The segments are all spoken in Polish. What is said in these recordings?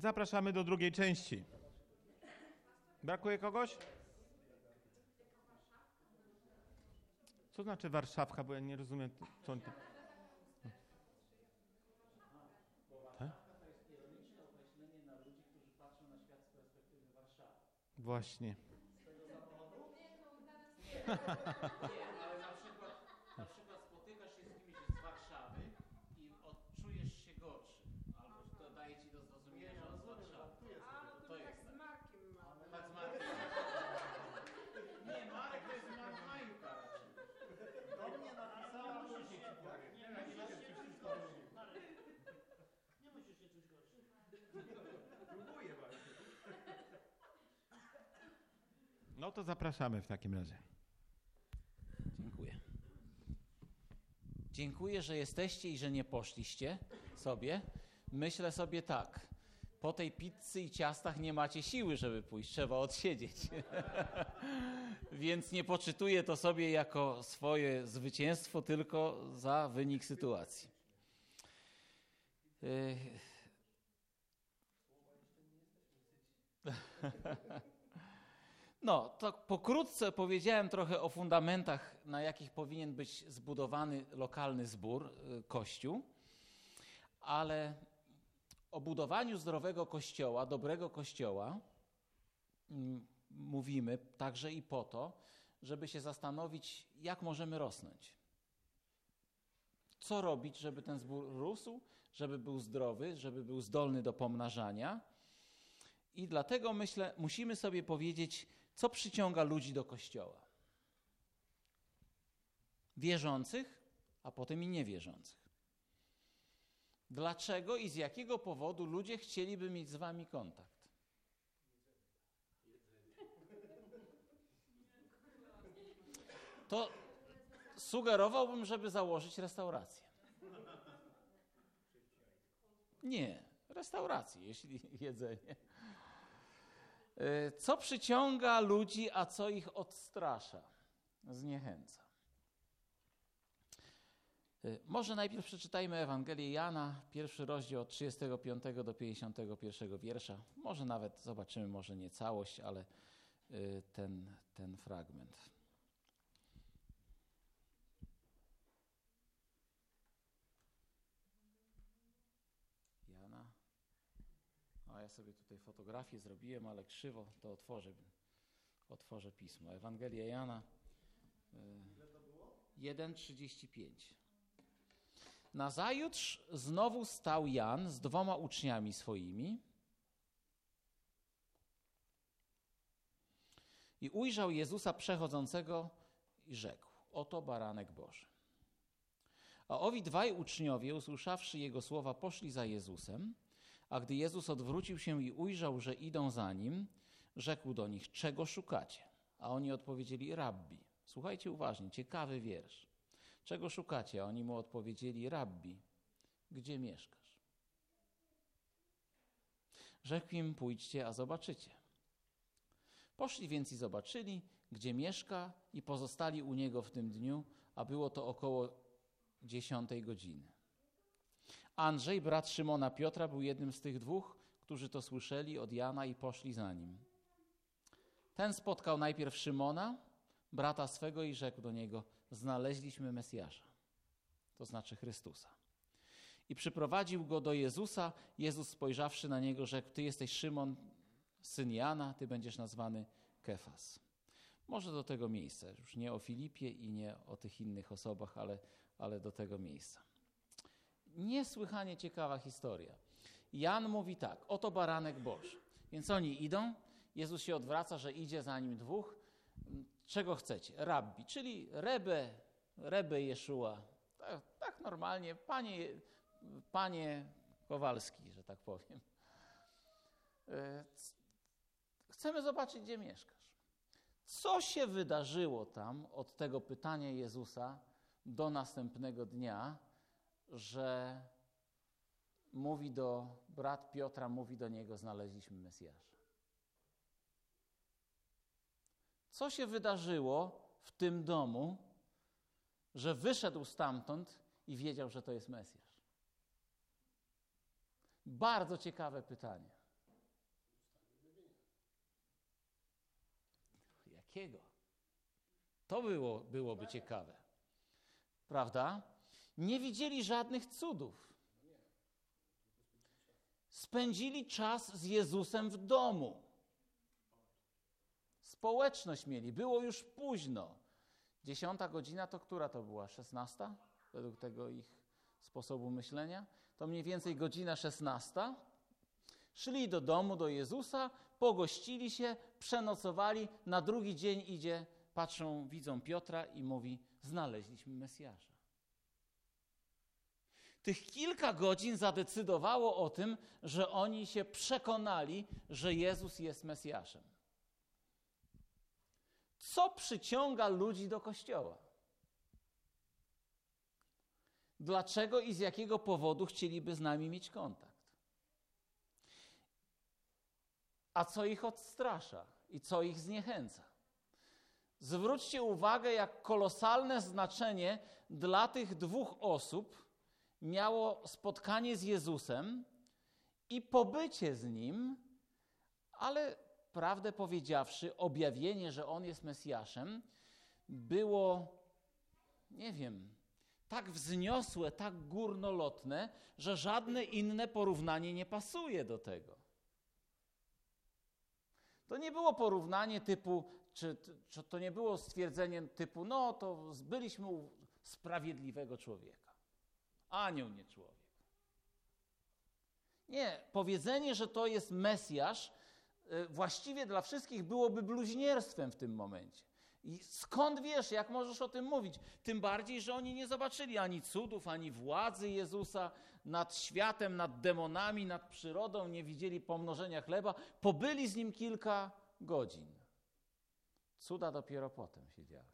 Zapraszamy do drugiej części. Brakuje kogoś? Co znaczy Warszawka, bo ja nie rozumiem, co on... Właśnie. Nie, ale na przykład, na przykład spotykasz się z kimś z Warszawy i odczujesz się gorszy. Albo to daje ci do zrozumienia, że on z Warszawy. A, no to, To tak jest z tak. Markiem mamy. Tak z Markiem. Nie, Marek to jest Mark Majka raczej. Do mnie napisała ludzi. Nie musisz się czuć gorszy. Próbuję właśnie. No to zapraszamy w takim razie. Dziękuję. Dziękuję, że jesteście i że nie poszliście sobie. Myślę sobie tak. Po tej pizzy i ciastach nie macie siły, żeby pójść. Trzeba odsiedzieć. Więc nie poczytuję to sobie jako swoje zwycięstwo, tylko za wynik sytuacji. Yy. No, to pokrótce powiedziałem trochę o fundamentach, na jakich powinien być zbudowany lokalny zbór, y, kościół, ale o budowaniu zdrowego kościoła, dobrego kościoła mm, mówimy także i po to, żeby się zastanowić, jak możemy rosnąć. Co robić, żeby ten zbór rósł, żeby był zdrowy, żeby był zdolny do pomnażania. I dlatego myślę, musimy sobie powiedzieć, co przyciąga ludzi do kościoła. Wierzących, a potem i niewierzących. Dlaczego i z jakiego powodu ludzie chcieliby mieć z wami kontakt? To sugerowałbym, żeby założyć restaurację. Nie, restaurację, jeśli jedzenie. Y, Co przyciąga ludzi, a co ich odstrasza, zniechęca? Y, Może najpierw przeczytajmy Ewangelię Jana, pierwszy rozdział od 35 do 51 wiersza. Może nawet zobaczymy, może nie całość, ale y, ten, ten fragment. Jana. Ja sobie tutaj fotografię zrobiłem, ale krzywo, to otworzę, otworzę pismo. Ewangelia Jana y, 1,35. Nazajutrz znowu stał Jan z dwoma uczniami swoimi i ujrzał Jezusa przechodzącego i rzekł: Oto baranek Boży. A owi dwaj uczniowie, usłyszawszy jego słowa, poszli za Jezusem. A gdy Jezus odwrócił się i ujrzał, że idą za nim, rzekł do nich: Czego szukacie? A oni odpowiedzieli: Rabbi. Słuchajcie uważnie, ciekawy wiersz. Czego szukacie? A oni mu odpowiedzieli: Rabbi, gdzie mieszkasz? Rzekł im: Pójdźcie, a zobaczycie. Poszli więc i zobaczyli, gdzie mieszka, i pozostali u niego w tym dniu, a było to około dziesiątej godziny. Andrzej, brat Szymona Piotra, był jednym z tych dwóch, którzy to słyszeli od Jana i poszli za nim. Ten spotkał najpierw Szymona, brata swego, i rzekł do niego: Znaleźliśmy Mesjasza, to znaczy Chrystusa. I przyprowadził go do Jezusa. Jezus, spojrzawszy na niego, rzekł: Ty jesteś Szymon, syn Jana, ty będziesz nazwany Kefas. Może do tego miejsca, już nie o Filipie i nie o tych innych osobach, ale, ale do tego miejsca. Niesłychanie ciekawa historia. Jan mówi tak: Oto baranek Boży. Więc oni idą, Jezus się odwraca, że idzie za nim dwóch. Czego chcecie? Rabbi, czyli Rebę, Rebę Jeszua. Tak, tak normalnie, panie, panie Kowalski, że tak powiem. E, Chcemy zobaczyć, gdzie mieszkasz. Co się wydarzyło tam od tego pytania Jezusa do następnego dnia, że mówi do brat Piotra, mówi do niego: Znaleźliśmy Mesjasza. Co się wydarzyło w tym domu, że wyszedł stamtąd i wiedział, że to jest Mesjasz? Bardzo ciekawe pytanie. Jakiego? To było, byłoby ciekawe. Prawda? Nie widzieli żadnych cudów. Spędzili czas z Jezusem w domu. Społeczność mieli, było już późno. Dziesiąta godzina to która to była? Szesnasta? Według tego ich sposobu myślenia. To mniej więcej godzina szesnasta. Szli do domu, do Jezusa, pogościli się, przenocowali. Na drugi dzień idzie, patrzą, widzą Piotra i mówi: Znaleźliśmy Mesjasza. Tych kilka godzin zadecydowało o tym, że oni się przekonali, że Jezus jest Mesjaszem. Co przyciąga ludzi do kościoła? Dlaczego i z jakiego powodu chcieliby z nami mieć kontakt? A co ich odstrasza i co ich zniechęca? Zwróćcie uwagę, jak kolosalne znaczenie dla tych dwóch osób miało spotkanie z Jezusem i pobycie z nim, ale prawdę powiedziawszy, objawienie, że on jest Mesjaszem, było, nie wiem, tak wzniosłe, tak górnolotne, że żadne inne porównanie nie pasuje do tego. To nie było porównanie typu, czy, czy to nie było stwierdzenie typu, no to zbyliśmy u sprawiedliwego człowieka. Anioł, nie człowiek. Nie, powiedzenie, że to jest Mesjasz, y, właściwie dla wszystkich byłoby bluźnierstwem w tym momencie. I skąd wiesz, jak możesz o tym mówić? Tym bardziej, że oni nie zobaczyli ani cudów, ani władzy Jezusa nad światem, nad demonami, nad przyrodą, nie widzieli pomnożenia chleba. Pobyli z nim kilka godzin. Cuda dopiero potem się działy.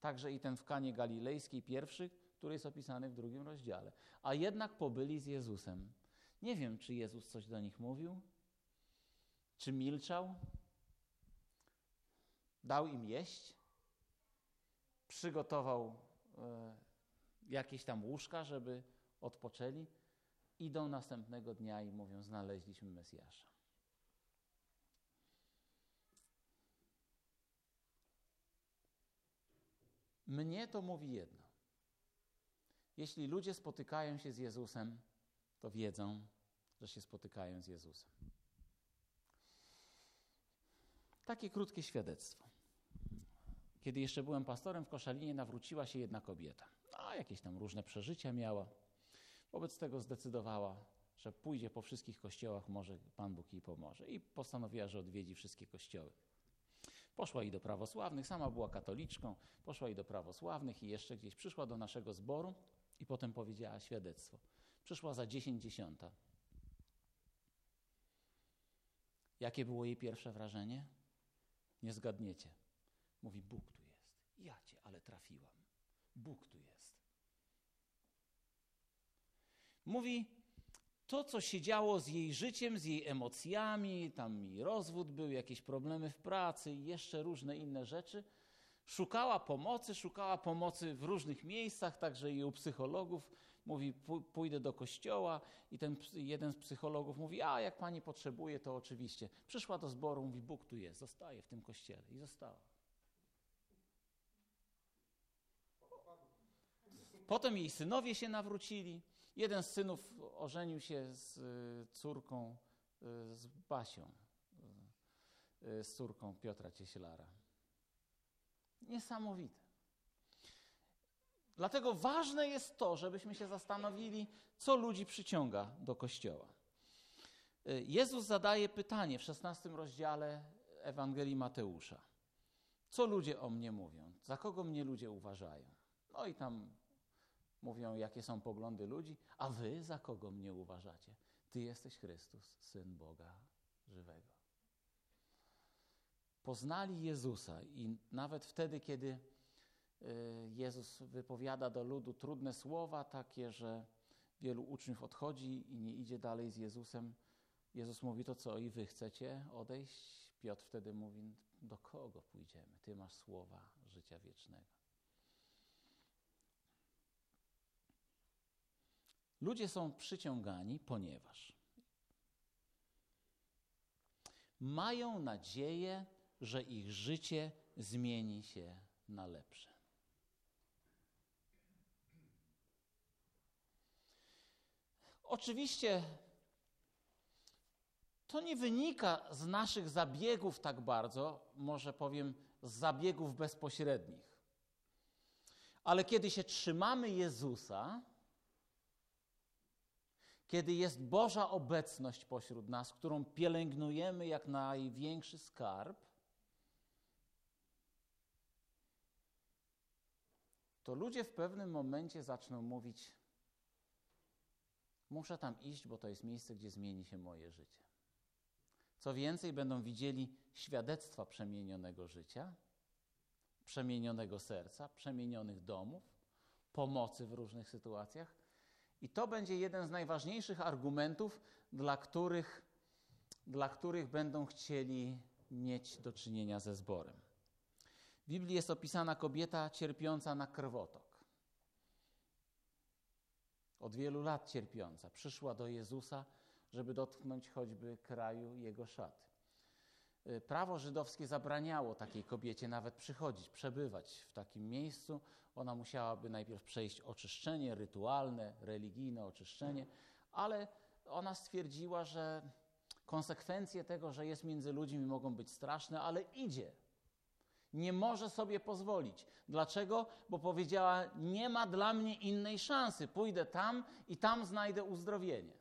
Także i ten w Kanie Galilejskiej pierwszy, który jest opisany w drugim rozdziale. A jednak pobyli z Jezusem. Nie wiem, czy Jezus coś do nich mówił, czy milczał, dał im jeść, przygotował e, jakieś tam łóżka, żeby odpoczęli. Idą następnego dnia i mówią: Znaleźliśmy Mesjasza. Mnie to mówi jedno. Jeśli ludzie spotykają się z Jezusem, to wiedzą, że się spotykają z Jezusem. Takie krótkie świadectwo. Kiedy jeszcze byłem pastorem w Koszalinie, nawróciła się jedna kobieta. A jakieś tam różne przeżycia miała. Wobec tego zdecydowała, że pójdzie po wszystkich kościołach, może Pan Bóg jej pomoże. I postanowiła, że odwiedzi wszystkie kościoły. Poszła i do prawosławnych, sama była katoliczką, poszła i do prawosławnych i jeszcze gdzieś przyszła do naszego zboru i potem powiedziała świadectwo. Przyszła za dziesięć dziesiąta. Jakie było jej pierwsze wrażenie? Nie zgadniecie. Mówi, Bóg tu jest. Ja cię, ale trafiłam. Bóg tu jest. Mówi, to, co się działo z jej życiem, z jej emocjami, tam i rozwód był, jakieś problemy w pracy i jeszcze różne inne rzeczy. Szukała pomocy, szukała pomocy w różnych miejscach, także i u psychologów. Mówi, pójdę do kościoła i ten jeden z psychologów mówi, a jak pani potrzebuje, to oczywiście. Przyszła do zboru, mówi, Bóg tu jest, zostaje w tym kościele i została. Potem jej synowie się nawrócili. Jeden z synów ożenił się z y, córką, y, z Basią, y, z córką Piotra Cieślara. Niesamowite. Dlatego ważne jest to, żebyśmy się zastanowili, co ludzi przyciąga do kościoła. Jezus zadaje pytanie w 16 rozdziale Ewangelii Mateusza. Co ludzie o mnie mówią? Za kogo mnie ludzie uważają? No i tam mówią, jakie są poglądy ludzi, a wy za kogo mnie uważacie? Ty jesteś Chrystus, Syn Boga żywego. Poznali Jezusa i nawet wtedy, kiedy y, Jezus wypowiada do ludu trudne słowa, takie, że wielu uczniów odchodzi i nie idzie dalej z Jezusem, Jezus mówi to co, i wy chcecie odejść? Piotr wtedy mówi, do kogo pójdziemy? Ty masz słowa życia wiecznego. Ludzie są przyciągani, ponieważ mają nadzieję że ich życie zmieni się na lepsze. Oczywiście to nie wynika z naszych zabiegów tak bardzo, może powiem z zabiegów bezpośrednich. Ale kiedy się trzymamy Jezusa, kiedy jest Boża obecność pośród nas, którą pielęgnujemy jak największy skarb, to ludzie w pewnym momencie zaczną mówić: Muszę tam iść, bo to jest miejsce, gdzie zmieni się moje życie. Co więcej, będą widzieli świadectwa przemienionego życia, przemienionego serca, przemienionych domów, pomocy w różnych sytuacjach. I to będzie jeden z najważniejszych argumentów, dla których, dla których będą chcieli mieć do czynienia ze zborem. W Biblii jest opisana kobieta cierpiąca na krwotok. Od wielu lat cierpiąca. Przyszła do Jezusa, żeby dotknąć choćby kraju jego szaty. Y, prawo żydowskie zabraniało takiej kobiecie nawet przychodzić, przebywać w takim miejscu. Ona musiałaby najpierw przejść oczyszczenie rytualne, religijne oczyszczenie, ale ona stwierdziła, że konsekwencje tego, że jest między ludźmi, mogą być straszne, ale idzie. Nie może sobie pozwolić. Dlaczego? Bo powiedziała: Nie ma dla mnie innej szansy. Pójdę tam i tam znajdę uzdrowienie.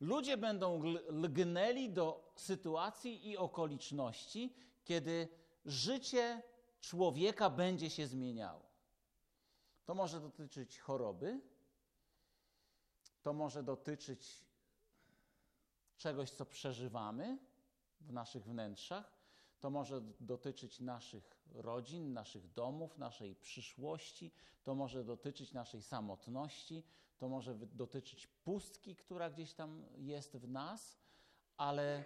Ludzie będą lgnęli do sytuacji i okoliczności, kiedy życie człowieka będzie się zmieniało. To może dotyczyć choroby, to może dotyczyć czegoś, co przeżywamy w naszych wnętrzach, to może dotyczyć naszych rodzin, naszych domów, naszej przyszłości, to może dotyczyć naszej samotności, to może dotyczyć pustki, która gdzieś tam jest w nas, ale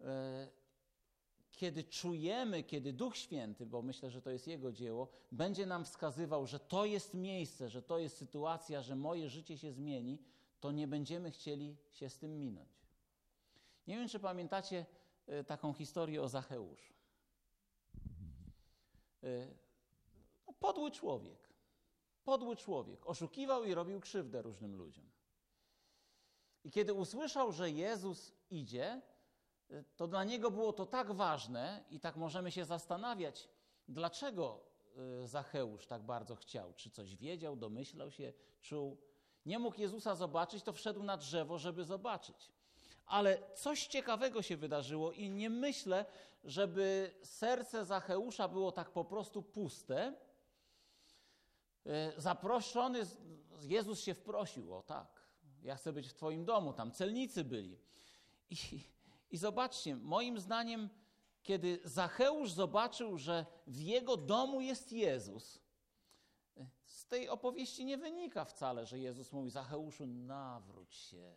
e, kiedy czujemy, kiedy Duch Święty, bo myślę, że to jest Jego dzieło, będzie nam wskazywał, że to jest miejsce, że to jest sytuacja, że moje życie się zmieni, to nie będziemy chcieli się z tym minąć. Nie wiem, czy pamiętacie taką historię o Zacheuszu. E, no, podły człowiek. Podły człowiek. Oszukiwał i robił krzywdę różnym ludziom. I kiedy usłyszał, że Jezus idzie, to dla niego było to tak ważne i tak możemy się zastanawiać, dlaczego y, Zacheusz tak bardzo chciał. Czy coś wiedział, domyślał się, czuł. Nie mógł Jezusa zobaczyć, to wszedł na drzewo, żeby zobaczyć. Ale coś ciekawego się wydarzyło i nie myślę, żeby serce Zacheusza było tak po prostu puste, E, zaproszony, Jezus się wprosił, o tak, ja chcę być w Twoim domu, tam celnicy byli. I, i zobaczcie, moim zdaniem, kiedy Zacheusz zobaczył, że w jego domu jest Jezus, e, z tej opowieści nie wynika wcale, że Jezus mówi: Zacheuszu, nawróć się,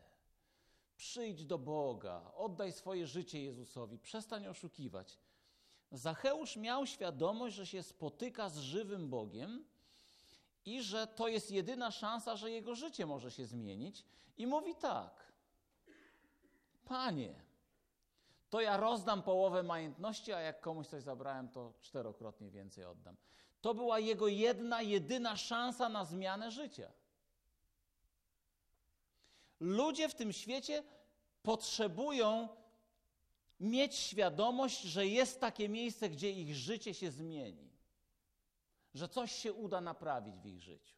przyjdź do Boga, oddaj swoje życie Jezusowi, przestań oszukiwać. Zacheusz miał świadomość, że się spotyka z żywym Bogiem i że to jest jedyna szansa, że jego życie może się zmienić. I mówi tak: Panie, to ja rozdam połowę majątności, a jak komuś coś zabrałem, to czterokrotnie więcej oddam. To była jego jedna, jedyna szansa na zmianę życia. Ludzie w tym świecie potrzebują mieć świadomość, że jest takie miejsce, gdzie ich życie się zmieni że coś się uda naprawić w ich życiu.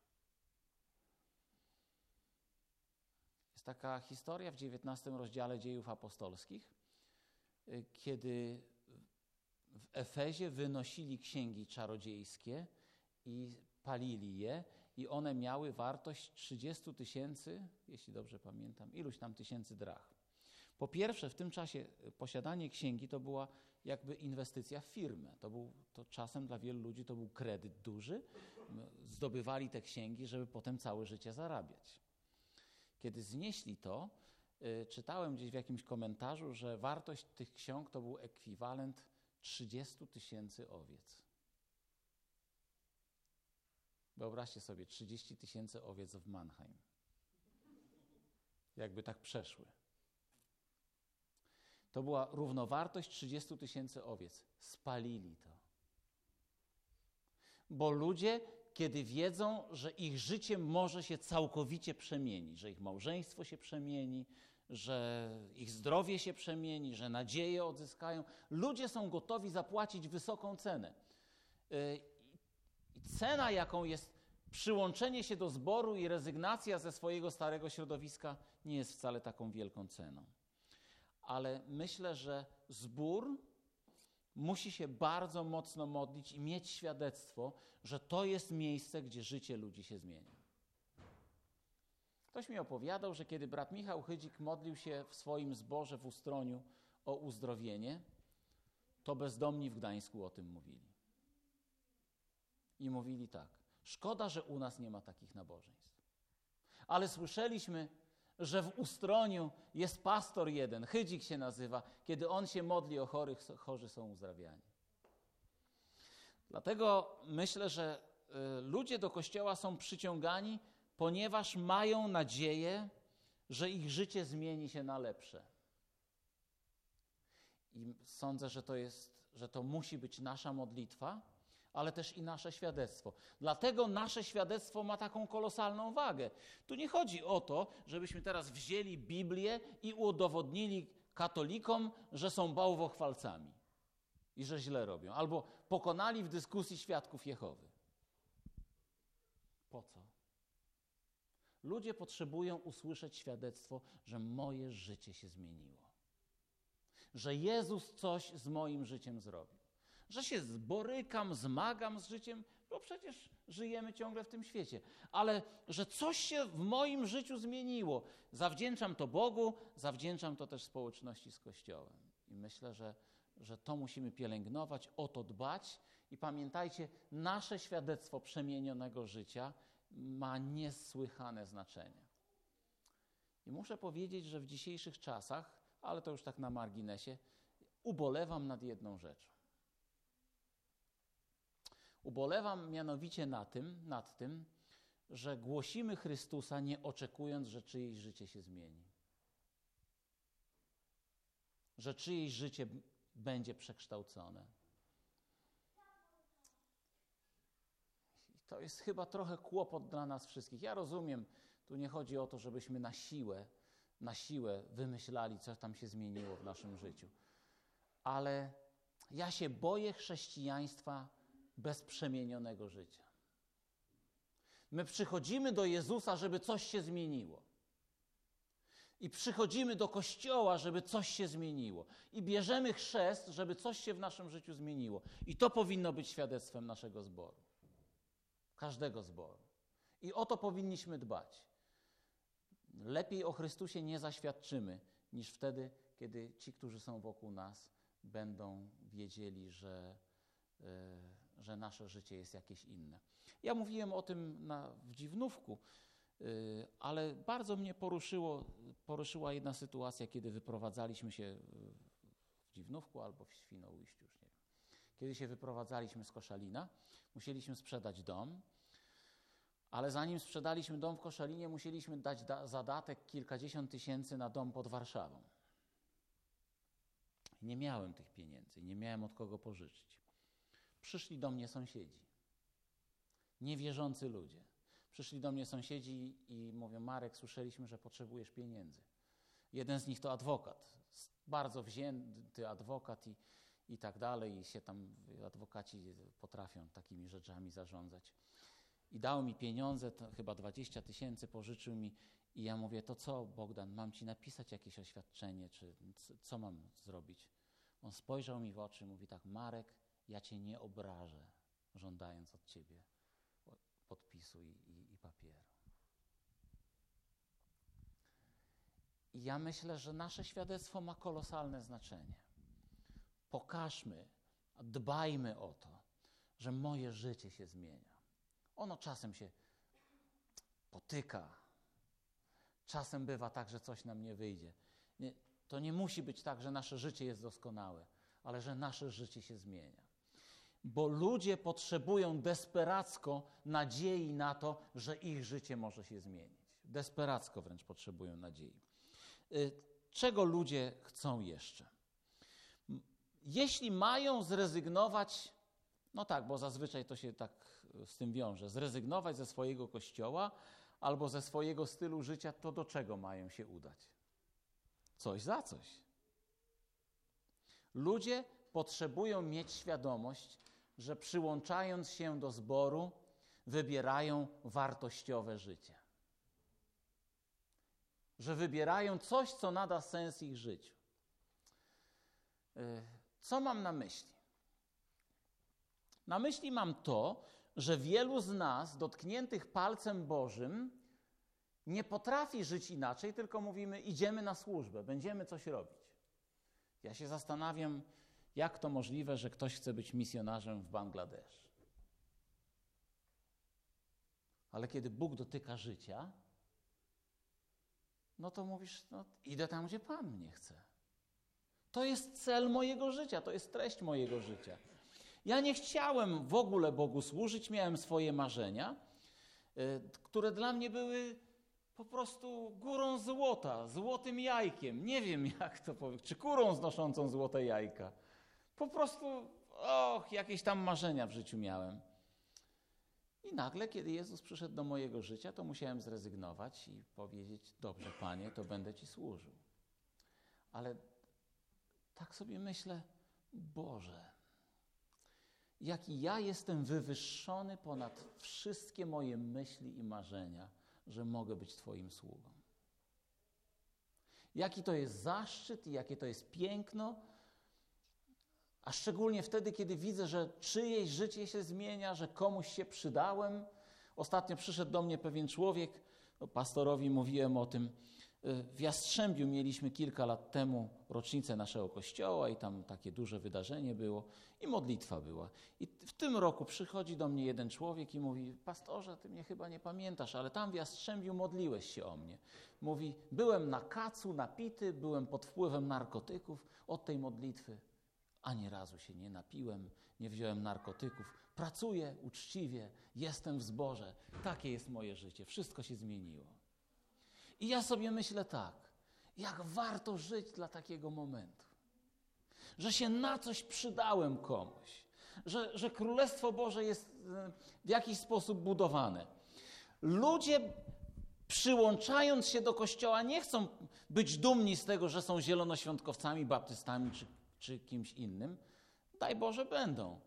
Jest taka historia w XIX rozdziale dziejów apostolskich, y, kiedy w Efezie wynosili księgi czarodziejskie i palili je, i one miały wartość 30 tysięcy, jeśli dobrze pamiętam, iluś tam tysięcy drach. Po pierwsze, w tym czasie posiadanie księgi to była jakby inwestycja w firmę. To był, to czasem dla wielu ludzi to był kredyt duży. Zdobywali te księgi, żeby potem całe życie zarabiać. Kiedy znieśli to, y, czytałem gdzieś w jakimś komentarzu, że wartość tych ksiąg to był ekwiwalent 30 tysięcy owiec. Wyobraźcie sobie 30 tysięcy owiec w Mannheim. Jakby tak przeszły. To była równowartość 30 tysięcy owiec. Spalili to. Bo ludzie, kiedy wiedzą, że ich życie może się całkowicie przemienić, że ich małżeństwo się przemieni, że ich zdrowie się przemieni, że nadzieję odzyskają, ludzie są gotowi zapłacić wysoką cenę. I cena, jaką jest przyłączenie się do zboru i rezygnacja ze swojego starego środowiska, nie jest wcale taką wielką ceną. Ale myślę, że zbór musi się bardzo mocno modlić i mieć świadectwo, że to jest miejsce, gdzie życie ludzi się zmienia. Ktoś mi opowiadał, że kiedy brat Michał Chydzik modlił się w swoim zborze w Ustroniu o uzdrowienie, to bezdomni w Gdańsku o tym mówili. I mówili tak: Szkoda, że u nas nie ma takich nabożeństw. Ale słyszeliśmy, że w Ustroniu jest pastor jeden, Chydzik się nazywa, kiedy on się modli o chorych, chorzy są uzdrawiani. Dlatego myślę, że y, ludzie do kościoła są przyciągani, ponieważ mają nadzieję, że ich życie zmieni się na lepsze. I sądzę, że to jest, że to musi być nasza modlitwa, ale też i nasze świadectwo. Dlatego nasze świadectwo ma taką kolosalną wagę. Tu nie chodzi o to, żebyśmy teraz wzięli Biblię i udowodnili katolikom, że są bałwochwalcami i że źle robią, albo pokonali w dyskusji świadków Jehowy. Po co? Ludzie potrzebują usłyszeć świadectwo, że moje życie się zmieniło. Że Jezus coś z moim życiem zrobił. Że się zborykam, zmagam z życiem, bo przecież żyjemy ciągle w tym świecie. Ale że coś się w moim życiu zmieniło. Zawdzięczam to Bogu, zawdzięczam to też społeczności z Kościołem. I myślę, że, że to musimy pielęgnować, o to dbać. I pamiętajcie, nasze świadectwo przemienionego życia ma niesłychane znaczenie. I muszę powiedzieć, że w dzisiejszych czasach, ale to już tak na marginesie, ubolewam nad jedną rzeczą. Ubolewam mianowicie na tym, nad tym, że głosimy Chrystusa, nie oczekując, że czyjeś życie się zmieni. Że czyjeś życie będzie przekształcone. To jest chyba trochę kłopot dla nas wszystkich. Ja rozumiem, tu nie chodzi o to, żebyśmy na siłę, na siłę wymyślali, co tam się zmieniło w naszym życiu. Ale ja się boję chrześcijaństwa bez przemienionego życia. My przychodzimy do Jezusa, żeby coś się zmieniło. I przychodzimy do kościoła, żeby coś się zmieniło. I bierzemy chrzest, żeby coś się w naszym życiu zmieniło. I to powinno być świadectwem naszego zboru każdego zboru. I o to powinniśmy dbać. Lepiej o Chrystusie nie zaświadczymy, niż wtedy, kiedy ci, którzy są wokół nas, będą wiedzieli, że, yy, że nasze życie jest jakieś inne. Ja mówiłem o tym na, w Dziwnówku, yy, ale bardzo mnie poruszyło, poruszyła jedna sytuacja, kiedy wyprowadzaliśmy się w Dziwnówku albo w Świnoujściu, już nie wiem. Kiedy się wyprowadzaliśmy z Koszalina, musieliśmy sprzedać dom, ale zanim sprzedaliśmy dom w Koszalinie, musieliśmy dać da zadatek kilkadziesiąt tysięcy na dom pod Warszawą. Nie miałem tych pieniędzy, nie miałem od kogo pożyczyć. Przyszli do mnie sąsiedzi, niewierzący ludzie. Przyszli do mnie sąsiedzi i mówią: Marek, słyszeliśmy, że potrzebujesz pieniędzy. Jeden z nich to adwokat, bardzo wzięty adwokat i i tak dalej, i się tam adwokaci potrafią takimi rzeczami zarządzać. I dał mi pieniądze, chyba 20 tysięcy pożyczył mi i ja mówię, to co Bogdan, mam ci napisać jakieś oświadczenie, czy co mam zrobić? On spojrzał mi w oczy mówi tak, Marek, ja cię nie obrażę, żądając od ciebie podpisu i, i, i papieru. I ja myślę, że nasze świadectwo ma kolosalne znaczenie pokażmy, dbajmy o to, że moje życie się zmienia. Ono czasem się potyka. Czasem bywa tak, że coś nam nie wyjdzie. Nie, to nie musi być tak, że nasze życie jest doskonałe, ale że nasze życie się zmienia. Bo ludzie potrzebują desperacko nadziei na to, że ich życie może się zmienić. Desperacko wręcz potrzebują nadziei. Y, czego ludzie chcą jeszcze? jeśli mają zrezygnować, no tak, bo zazwyczaj to się tak z tym wiąże, zrezygnować ze swojego kościoła albo ze swojego stylu życia, to do czego mają się udać? Coś za coś. Ludzie potrzebują mieć świadomość, że przyłączając się do zboru, wybierają wartościowe życie. Że wybierają coś, co nada sens ich życiu. Y, co mam na myśli? Na myśli mam to, że wielu z nas, dotkniętych palcem Bożym, nie potrafi żyć inaczej, tylko mówimy: idziemy na służbę, będziemy coś robić. Ja się zastanawiam, jak to możliwe, że ktoś chce być misjonarzem w Bangladesz. Ale kiedy Bóg dotyka życia, no to mówisz: no, idę tam, gdzie Pan mnie chce. To jest cel mojego życia, to jest treść mojego życia. Ja nie chciałem w ogóle Bogu służyć, miałem swoje marzenia, y, które dla mnie były po prostu górą złota, złotym jajkiem. Nie wiem, jak to powiedzieć, czy kurą znoszącą złote jajka. Po prostu, och, jakieś tam marzenia w życiu miałem. I nagle, kiedy Jezus przyszedł do mojego życia, to musiałem zrezygnować i powiedzieć: Dobrze, panie, to będę ci służył. Ale tak sobie myślę, Boże, jaki ja jestem wywyższony ponad wszystkie moje myśli i marzenia, że mogę być Twoim sługą. Jaki to jest zaszczyt i jakie to jest piękno, a szczególnie wtedy, kiedy widzę, że czyjeś życie się zmienia, że komuś się przydałem. Ostatnio przyszedł do mnie pewien człowiek, no, pastorowi mówiłem o tym, w Jastrzębiu mieliśmy kilka lat temu rocznicę naszego kościoła i tam takie duże wydarzenie było i modlitwa była. I w tym roku przychodzi do mnie jeden człowiek i mówi, pastorze, ty mnie chyba nie pamiętasz, ale tam w Jastrzębiu modliłeś się o mnie. Mówi, byłem na kacu, napity, byłem pod wpływem narkotyków od tej modlitwy. Ani razu się nie napiłem, nie wziąłem narkotyków. Pracuję uczciwie, jestem w zborze. Takie jest moje życie. Wszystko się zmieniło. I ja sobie myślę tak, jak warto żyć dla takiego momentu. Że się na coś przydałem komuś. Że, że Królestwo Boże jest e, w jakiś sposób budowane. Ludzie przyłączając się do Kościoła nie chcą być dumni z tego, że są zielonoświątkowcami, baptystami czy, czy kimś innym. Daj Boże będą.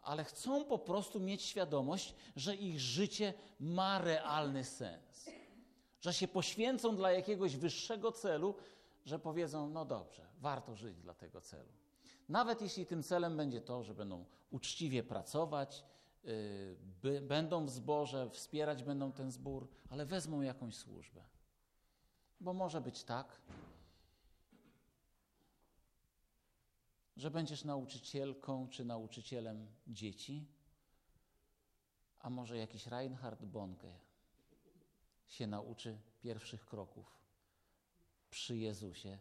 Ale chcą po prostu mieć świadomość, że ich życie ma realny sens że się poświęcą dla jakiegoś wyższego celu, że powiedzą: No dobrze, warto żyć dla tego celu. Nawet jeśli tym celem będzie to, że będą uczciwie pracować, yy, by, będą w zborze, wspierać będą ten zbór, ale wezmą jakąś służbę. Bo może być tak, że będziesz nauczycielką czy nauczycielem dzieci, a może jakiś Reinhard Bonke się nauczy pierwszych kroków przy Jezusie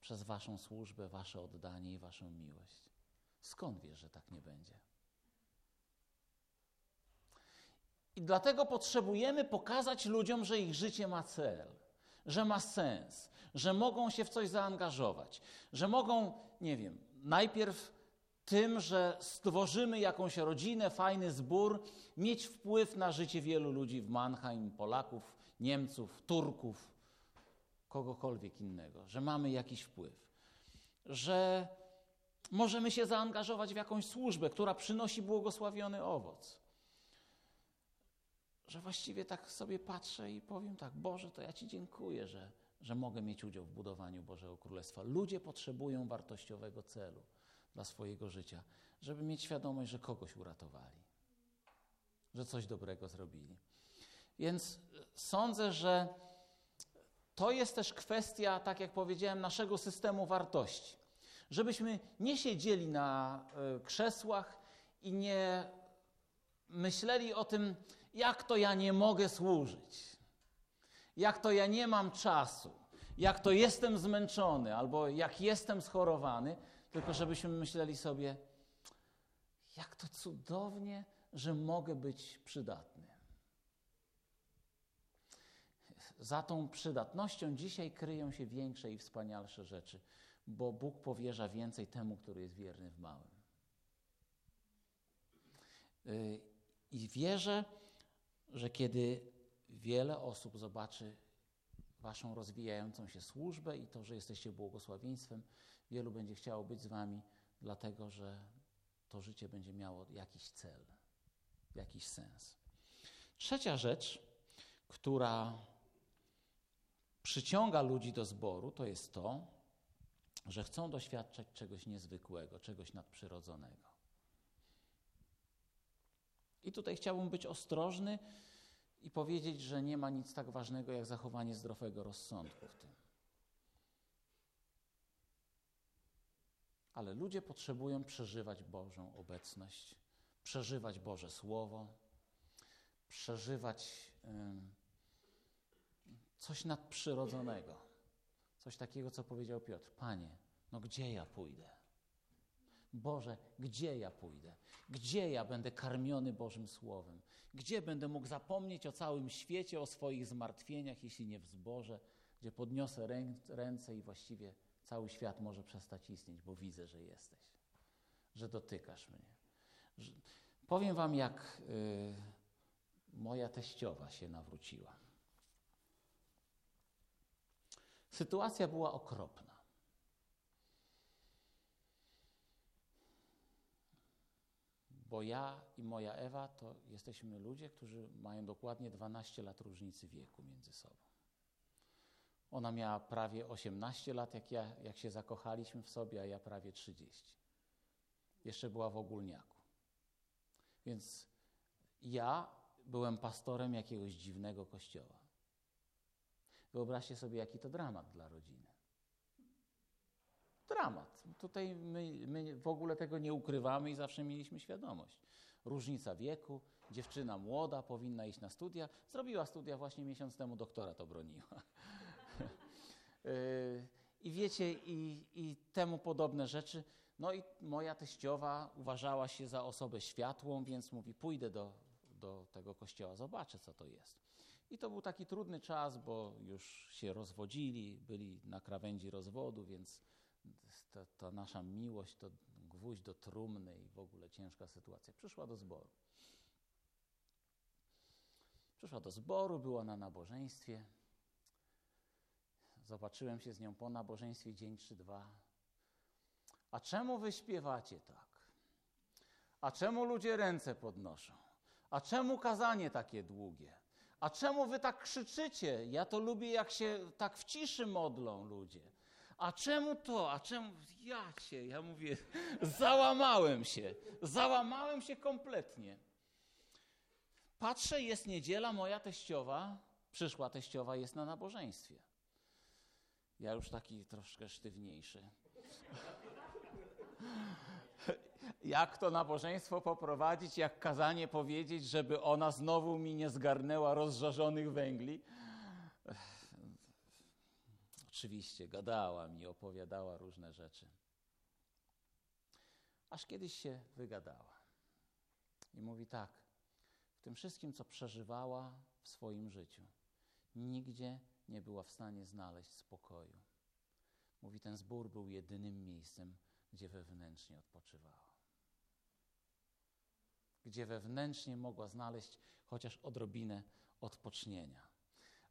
przez Waszą służbę, Wasze oddanie i Waszą miłość. Skąd wiesz, że tak nie będzie? I dlatego potrzebujemy pokazać ludziom, że ich życie ma cel, że ma sens, że mogą się w coś zaangażować, że mogą, nie wiem, najpierw tym, że stworzymy jakąś rodzinę, fajny zbór, mieć wpływ na życie wielu ludzi w Mannheim, Polaków, Niemców, Turków, kogokolwiek innego, że mamy jakiś wpływ, że możemy się zaangażować w jakąś służbę, która przynosi błogosławiony owoc. Że właściwie tak sobie patrzę i powiem tak, Boże, to ja Ci dziękuję, że, że mogę mieć udział w budowaniu Bożego Królestwa. Ludzie potrzebują wartościowego celu dla swojego życia, żeby mieć świadomość, że kogoś uratowali, że coś dobrego zrobili. Więc sądzę, że to jest też kwestia, tak jak powiedziałem, naszego systemu wartości. Żebyśmy nie siedzieli na e, krzesłach i nie myśleli o tym, jak to ja nie mogę służyć, jak to ja nie mam czasu, jak to jestem zmęczony albo jak jestem schorowany, tylko żebyśmy myśleli sobie, jak to cudownie, że mogę być przydatny. Za tą przydatnością dzisiaj kryją się większe i wspanialsze rzeczy, bo Bóg powierza więcej temu, który jest wierny w małym. Y, I wierzę, że kiedy wiele osób zobaczy Waszą rozwijającą się służbę i to, że jesteście błogosławieństwem, wielu będzie chciało być z Wami, dlatego że to życie będzie miało jakiś cel, jakiś sens. Trzecia rzecz, która przyciąga ludzi do zboru, to jest to, że chcą doświadczać czegoś niezwykłego, czegoś nadprzyrodzonego. I tutaj chciałbym być ostrożny i powiedzieć, że nie ma nic tak ważnego jak zachowanie zdrowego rozsądku w tym. Ale ludzie potrzebują przeżywać Bożą obecność, przeżywać Boże Słowo, przeżywać coś nadprzyrodzonego. Coś takiego, co powiedział Piotr. Panie, no gdzie ja pójdę? Boże, gdzie ja pójdę? Gdzie ja będę karmiony Bożym Słowem? Gdzie będę mógł zapomnieć o całym świecie, o swoich zmartwieniach, jeśli nie w zborze, gdzie podniosę ręce i właściwie cały świat może przestać istnieć, bo widzę, że jesteś, że dotykasz mnie. Powiem Wam, jak y, moja teściowa się nawróciła. Sytuacja była okropna. Bo ja i moja Ewa to jesteśmy ludzie, którzy mają dokładnie 12 lat różnicy wieku między sobą. Ona miała prawie 18 lat, jak, ja, jak się zakochaliśmy w sobie, a ja prawie 30. Jeszcze była w ogólniaku. Więc ja byłem pastorem jakiegoś dziwnego kościoła. Wyobraźcie sobie, jaki to dramat dla rodziny. Dramat. Tutaj my, my w ogóle tego nie ukrywamy i zawsze mieliśmy świadomość. Różnica wieku, dziewczyna młoda powinna iść na studia. Zrobiła studia właśnie miesiąc temu, doktora to broniła. Y, I wiecie, i, i temu podobne rzeczy. No i moja teściowa uważała się za osobę światłą, więc mówi: Pójdę do, do tego kościoła, zobaczę, co to jest. I to był taki trudny czas, bo już się rozwodzili, byli na krawędzi rozwodu, więc ta, ta nasza miłość to gwóźdź do trumny i w ogóle ciężka sytuacja. Przyszła do zboru. Przyszła do zboru, była na nabożeństwie. Zobaczyłem się z nią po nabożeństwie dzień czy dwa. A czemu wy śpiewacie tak? A czemu ludzie ręce podnoszą? A czemu kazanie takie długie? A czemu wy tak krzyczycie? Ja to lubię, jak się tak w ciszy modlą ludzie. A czemu to? A czemu? Ja cię, ja mówię, załamałem się. Załamałem się kompletnie. Patrzę, jest niedziela, moja teściowa, przyszła teściowa jest na nabożeństwie. Ja już taki troszkę sztywniejszy. jak to nabożeństwo poprowadzić, jak kazanie powiedzieć, żeby ona znowu mi nie zgarnęła rozżarzonych węgli. Oczywiście gadała mi, opowiadała różne rzeczy. Aż kiedyś się wygadała. I mówi tak, w tym wszystkim, co przeżywała w swoim życiu, nigdzie nie była w stanie znaleźć spokoju. Mówi, ten zbór był jedynym miejscem, gdzie wewnętrznie odpoczywała. Gdzie wewnętrznie mogła znaleźć chociaż odrobinę odpocznienia.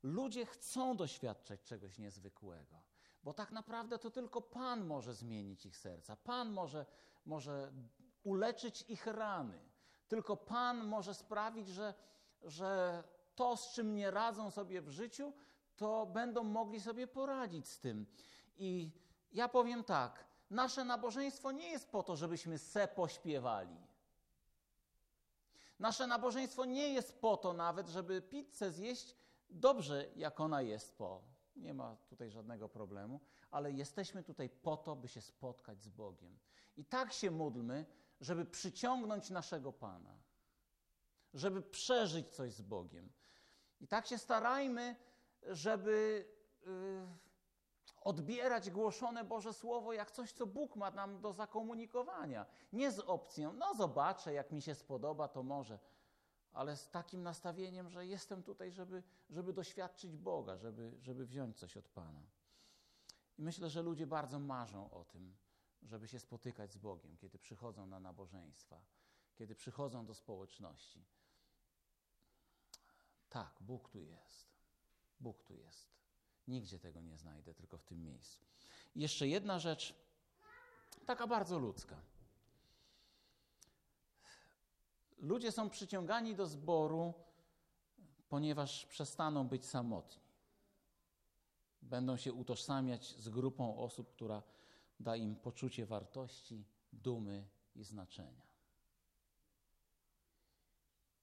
Ludzie chcą doświadczać czegoś niezwykłego, bo tak naprawdę to tylko Pan może zmienić ich serca. Pan może, może uleczyć ich rany. Tylko Pan może sprawić, że, że to, z czym nie radzą sobie w życiu, to będą mogli sobie poradzić z tym. I ja powiem tak, nasze nabożeństwo nie jest po to, żebyśmy se pośpiewali. Nasze nabożeństwo nie jest po to nawet, żeby pizzę zjeść dobrze, jak ona jest po. Nie ma tutaj żadnego problemu, ale jesteśmy tutaj po to, by się spotkać z Bogiem. I tak się módlmy, żeby przyciągnąć naszego Pana, żeby przeżyć coś z Bogiem. I tak się starajmy, żeby. Yy, odbierać głoszone Boże Słowo jak coś, co Bóg ma nam do zakomunikowania. Nie z opcją, no zobaczę, jak mi się spodoba, to może, ale z takim nastawieniem, że jestem tutaj, żeby, żeby doświadczyć Boga, żeby, żeby wziąć coś od Pana. I myślę, że ludzie bardzo marzą o tym, żeby się spotykać z Bogiem, kiedy przychodzą na nabożeństwa, kiedy przychodzą do społeczności. Tak, Bóg tu jest. Bóg tu jest. Nigdzie tego nie znajdę, tylko w tym miejscu. I jeszcze jedna rzecz, taka bardzo ludzka. Ludzie są przyciągani do zboru, ponieważ przestaną być samotni. Będą się utożsamiać z grupą osób, która da im poczucie wartości, dumy i znaczenia.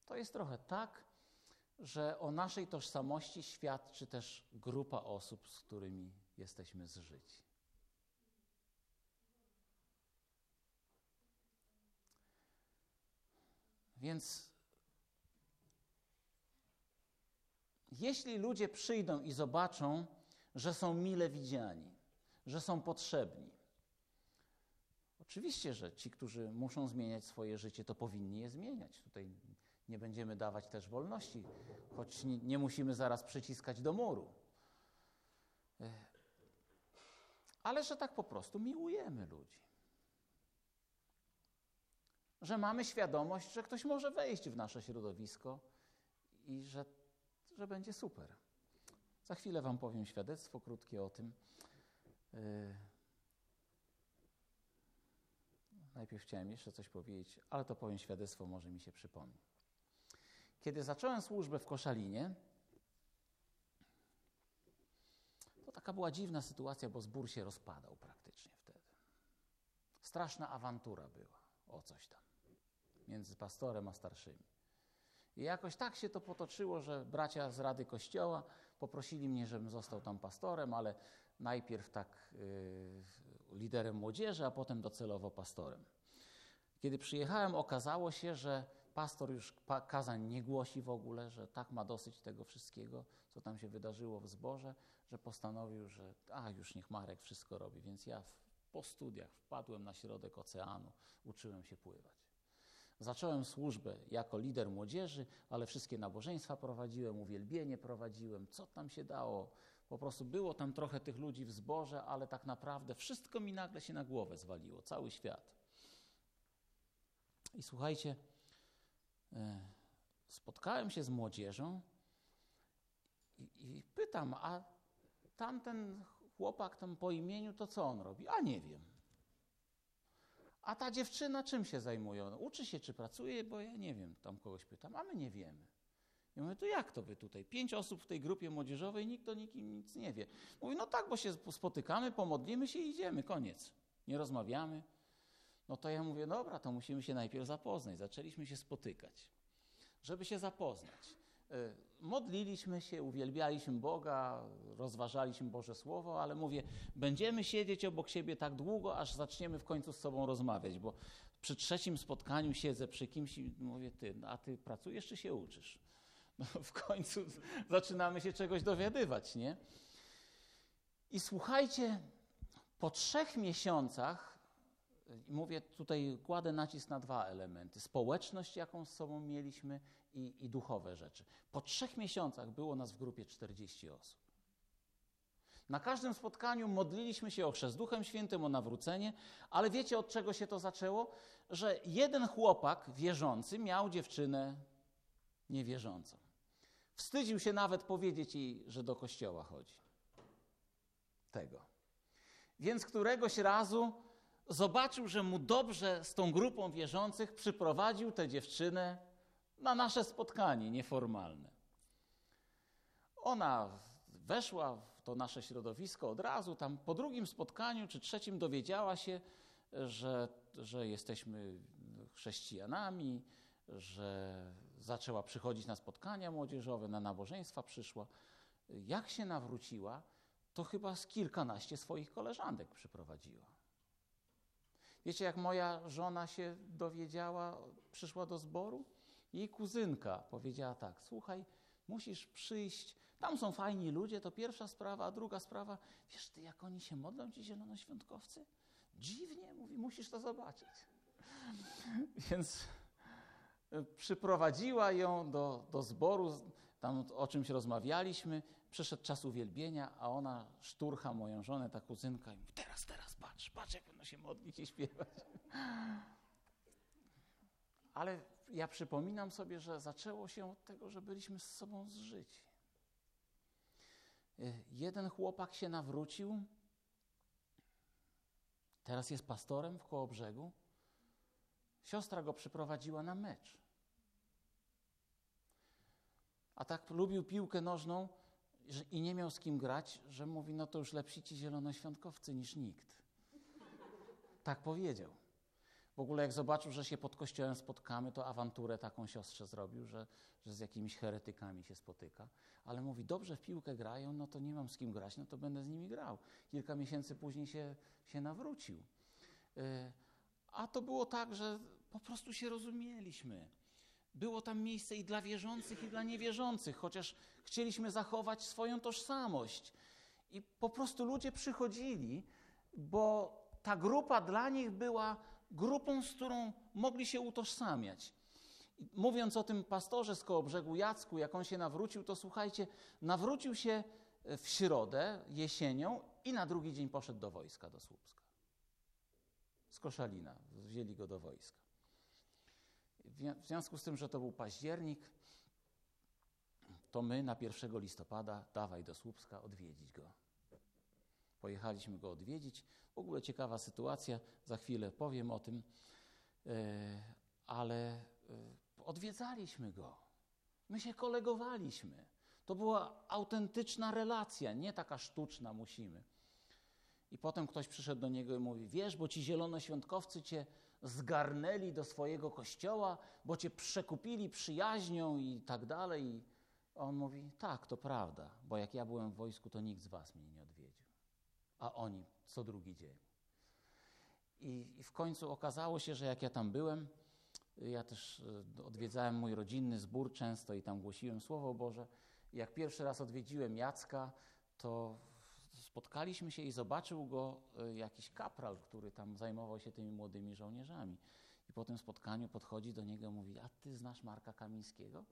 To jest trochę tak, że o naszej tożsamości świadczy też grupa osób, z którymi jesteśmy zżyci. Więc jeśli ludzie przyjdą i zobaczą, że są mile widziani, że są potrzebni, oczywiście, że ci, którzy muszą zmieniać swoje życie, to powinni je zmieniać. Tutaj nie będziemy dawać też wolności, choć nie, musimy zaraz przyciskać do muru. Ale że tak po prostu miłujemy ludzi. Że mamy świadomość, że ktoś może wejść w nasze środowisko i że, że będzie super. Za chwilę Wam powiem świadectwo krótkie o tym. Yy. Najpierw chciałem jeszcze coś powiedzieć, ale to powiem świadectwo, może mi się przypomni. Kiedy zacząłem służbę w Koszalinie, to taka była dziwna sytuacja, bo zbór się rozpadał praktycznie wtedy. Straszna awantura była o coś tam między pastorem a starszymi. I jakoś tak się to potoczyło, że bracia z Rady Kościoła poprosili mnie, żebym został tam pastorem, ale najpierw tak yy, liderem młodzieży, a potem docelowo pastorem. Kiedy przyjechałem, okazało się, że pastor już kazań nie głosi w ogóle, że tak ma dosyć tego wszystkiego, co tam się wydarzyło w zborze, że postanowił, że a już niech Marek wszystko robi. Więc ja w, po studiach wpadłem na środek oceanu, uczyłem się pływać. Zacząłem służbę jako lider młodzieży, ale wszystkie nabożeństwa prowadziłem, uwielbienie prowadziłem, co tam się dało. Po prostu było tam trochę tych ludzi w zborze, ale tak naprawdę wszystko mi nagle się na głowę zwaliło, cały świat. I słuchajcie, e, spotkałem się z młodzieżą i, i pytam, a tamten chłopak tam po imieniu, to co on robi? A nie wiem. A ta dziewczyna czym się zajmuje? Uczy się, czy pracuje? Bo ja nie wiem, tam kogoś pytam, a my nie wiemy. I mówię, to jak to wy tutaj? Pięć osób w tej grupie młodzieżowej, nikt o nikim nic nie wie. Mówi, no tak, bo się spotykamy, pomodlimy się i idziemy, koniec. Nie rozmawiamy. No to ja mówię, dobra, to musimy się najpierw zapoznać. Zaczęliśmy się spotykać, żeby się zapoznać. Modliliśmy się, uwielbialiśmy Boga, rozważaliśmy Boże Słowo, ale mówię, będziemy siedzieć obok siebie tak długo, aż zaczniemy w końcu z sobą rozmawiać, bo przy trzecim spotkaniu siedzę przy kimś i mówię, ty, a ty pracujesz czy się uczysz? No, w końcu zaczynamy się czegoś dowiadywać, nie? I słuchajcie, po trzech miesiącach, mówię tutaj, kładę nacisk na dwa elementy: społeczność, jaką z sobą mieliśmy, i, i duchowe rzeczy. Po trzech miesiącach było nas w grupie 40 osób. Na każdym spotkaniu modliliśmy się o chrzest Duchem Świętym, o nawrócenie, ale wiecie od czego się to zaczęło? Że jeden chłopak wierzący miał dziewczynę niewierzącą. Wstydził się nawet powiedzieć jej, że do kościoła chodzi. Tego. Więc któregoś razu zobaczył, że mu dobrze z tą grupą wierzących przyprowadził tę dziewczynę na nasze spotkanie nieformalne. Ona weszła w to nasze środowisko od razu, tam po drugim spotkaniu czy trzecim dowiedziała się, że, że jesteśmy chrześcijanami, że zaczęła przychodzić na spotkania młodzieżowe, na nabożeństwa przyszła. Jak się nawróciła, to chyba z kilkanaście swoich koleżanek przyprowadziła. Wiecie, jak moja żona się dowiedziała, przyszła do zboru? Jej kuzynka powiedziała tak: Słuchaj, musisz przyjść. Tam są fajni ludzie, to pierwsza sprawa, a druga sprawa, wiesz ty, jak oni się modlą, ci zielonoświątkowcy? Dziwnie, mówi, musisz to zobaczyć. Więc e, przyprowadziła ją do, do zboru, tam o czymś rozmawialiśmy, przyszedł czas uwielbienia, a ona szturcha moją żonę, ta kuzynka i mówi, teraz, teraz, patrz, patrz, jak będą się modlić i śpiewać. Ale ja przypominam sobie, że zaczęło się od tego, że byliśmy z sobą zżyci. E, Jeden chłopak się nawrócił, teraz jest pastorem w Kołobrzegu. Siostra go przyprowadziła na mecz. A tak lubił piłkę nożną i nie miał z kim grać, że mówi, no to już lepsi ci zielonoświątkowcy niż nikt. Tak powiedział. W ogóle jak zobaczył, że się pod kościołem spotkamy, to awanturę taką siostrze zrobił, że, że z jakimiś heretykami się spotyka. Ale mówi, dobrze w piłkę grają, no to nie mam z kim grać, no to będę z nimi grał. Kilka miesięcy później się, się nawrócił. Y, A to było tak, że po prostu się rozumieliśmy. Było tam miejsce i dla wierzących, i dla niewierzących, chociaż chcieliśmy zachować swoją tożsamość. I po prostu ludzie przychodzili, bo ta grupa dla nich była grupą, z którą mogli się utożsamiać. Mówiąc o tym pastorze z Kołobrzegu Jacku, jak on się nawrócił, to słuchajcie, nawrócił się w środę, jesienią i na drugi dzień poszedł do wojska, do Słupska. Z Koszalina, wzięli go do wojska. W związku z tym, że to był październik, to my na 1 listopada dawaj do Słupska odwiedzić go. Pojechaliśmy go odwiedzić. W ogóle ciekawa sytuacja, za chwilę powiem o tym, e, ale e, odwiedzaliśmy go. My się kolegowaliśmy. To była autentyczna relacja, nie taka sztuczna musimy. I potem ktoś przyszedł do niego i mówi: Wiesz, bo ci zielonoświątkowcy cię zgarnęli do swojego kościoła, bo cię przekupili przyjaźnią i tak dalej. I on mówi: Tak, to prawda, bo jak ja byłem w wojsku, to nikt z was mnie nie. A oni co drugi dzień. I, I w końcu okazało się, że jak ja tam byłem, ja też e, odwiedzałem mój rodzinny zbór często i tam głosiłem Słowo Boże. Jak pierwszy raz odwiedziłem Jacka, to spotkaliśmy się i zobaczył go e, jakiś kapral, który tam zajmował się tymi młodymi żołnierzami. I po tym spotkaniu podchodzi do niego i mówi, a ty znasz Marka Kamińskiego?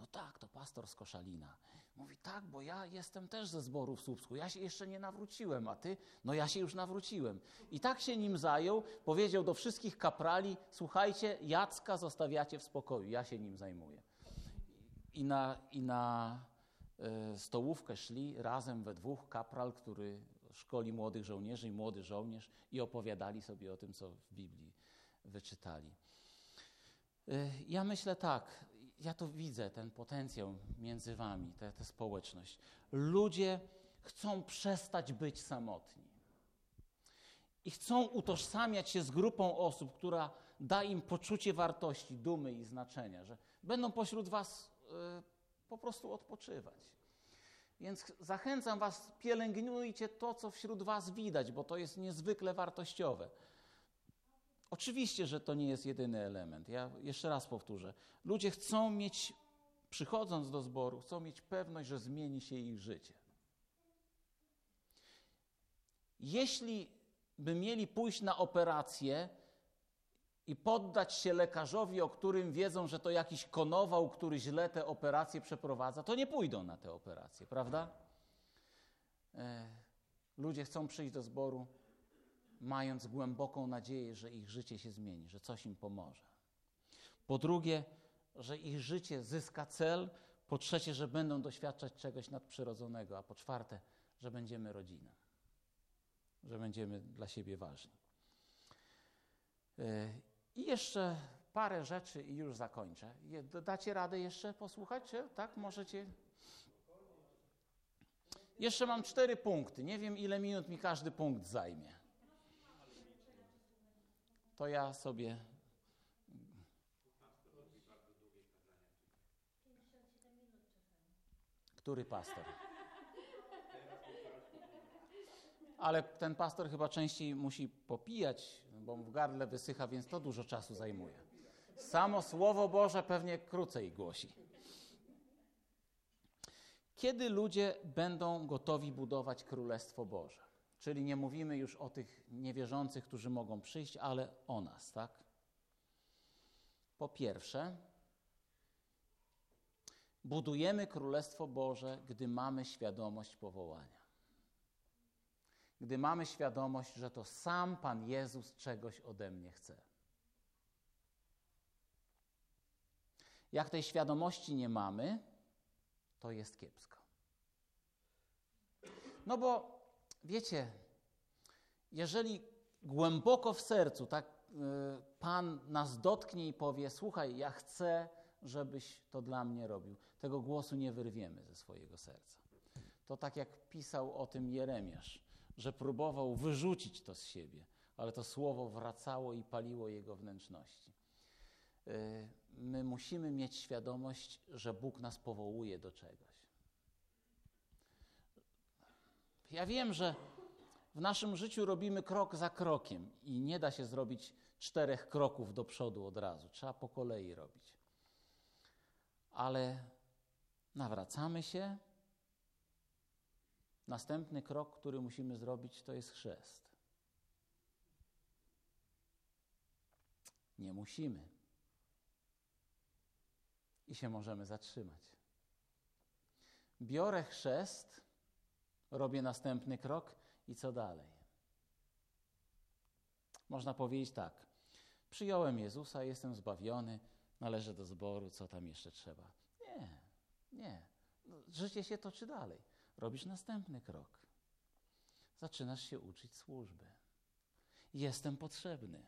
No tak, to pastor z Koszalina. Mówi, tak, bo ja jestem też ze zboru w Słupsku. Ja się jeszcze nie nawróciłem, a ty? No ja się już nawróciłem. I tak się nim zajął, powiedział do wszystkich kaprali, słuchajcie, Jacka zostawiacie w spokoju, ja się nim zajmuję. I na, i na e, stołówkę szli razem we dwóch kapral, który szkoli młodych żołnierzy i młody żołnierz i opowiadali sobie o tym, co w Biblii wyczytali. E, Ja myślę tak, ja to widzę, ten potencjał między wami, tę społeczność. Ludzie chcą przestać być samotni. I chcą utożsamiać się z grupą osób, która da im poczucie wartości, dumy i znaczenia, że będą pośród was y, po prostu odpoczywać. Więc zachęcam was, pielęgnujcie to, co wśród was widać, bo to jest niezwykle wartościowe. Oczywiście, że to nie jest jedyny element. Ja jeszcze raz powtórzę. Ludzie chcą mieć, przychodząc do zboru, chcą mieć pewność, że zmieni się ich życie. Jeśli by mieli pójść na operację i poddać się lekarzowi, o którym wiedzą, że to jakiś konował, który źle te operacje przeprowadza, to nie pójdą na te operacje, prawda? E, ludzie chcą przyjść do zboru, mając głęboką nadzieję, że ich życie się zmieni, że coś im pomoże. Po drugie, że ich życie zyska cel. Po trzecie, że będą doświadczać czegoś nadprzyrodzonego. A po czwarte, że będziemy rodziną, że będziemy dla siebie ważni. E, I jeszcze parę rzeczy i już zakończę. Dacie radę jeszcze posłuchać? Tak, możecie. Jeszcze mam cztery punkty. Nie wiem, ile minut mi każdy punkt zajmie. To ja sobie. Który pastor? Ale ten pastor chyba częściej musi popijać, bo mu w gardle wysycha, więc to dużo czasu zajmuje. Samo Słowo Boże pewnie krócej głosi. Kiedy ludzie będą gotowi budować Królestwo Boże? Czyli nie mówimy już o tych niewierzących, którzy mogą przyjść, ale o nas, tak? Po pierwsze, Budujemy Królestwo Boże, gdy mamy świadomość powołania. Gdy mamy świadomość, że to sam Pan Jezus czegoś ode mnie chce. Jak tej świadomości nie mamy, to jest kiepsko. No bo wiecie, jeżeli głęboko w sercu tak y, Pan nas dotknie i powie: Słuchaj, ja chcę, żebyś to dla mnie robił, tego głosu nie wyrwiemy ze swojego serca. To tak jak pisał o tym Jeremiasz, że próbował wyrzucić to z siebie, ale to słowo wracało i paliło jego wnętrzności. Y, my musimy mieć świadomość, że Bóg nas powołuje do czegoś. Ja wiem, że w naszym życiu robimy krok za krokiem i nie da się zrobić czterech kroków do przodu od razu. Trzeba po kolei robić. Ale nawracamy się. Następny krok, który musimy zrobić, to jest chrzest. Nie musimy. I się możemy zatrzymać. Biorę chrzest, robię następny krok i co dalej? Można powiedzieć tak. Przyjąłem Jezusa, jestem zbawiony, należę do zboru, co tam jeszcze trzeba? Nie, nie. No, życie się toczy dalej. Robisz następny krok. Zaczynasz się uczyć służby. Jestem potrzebny.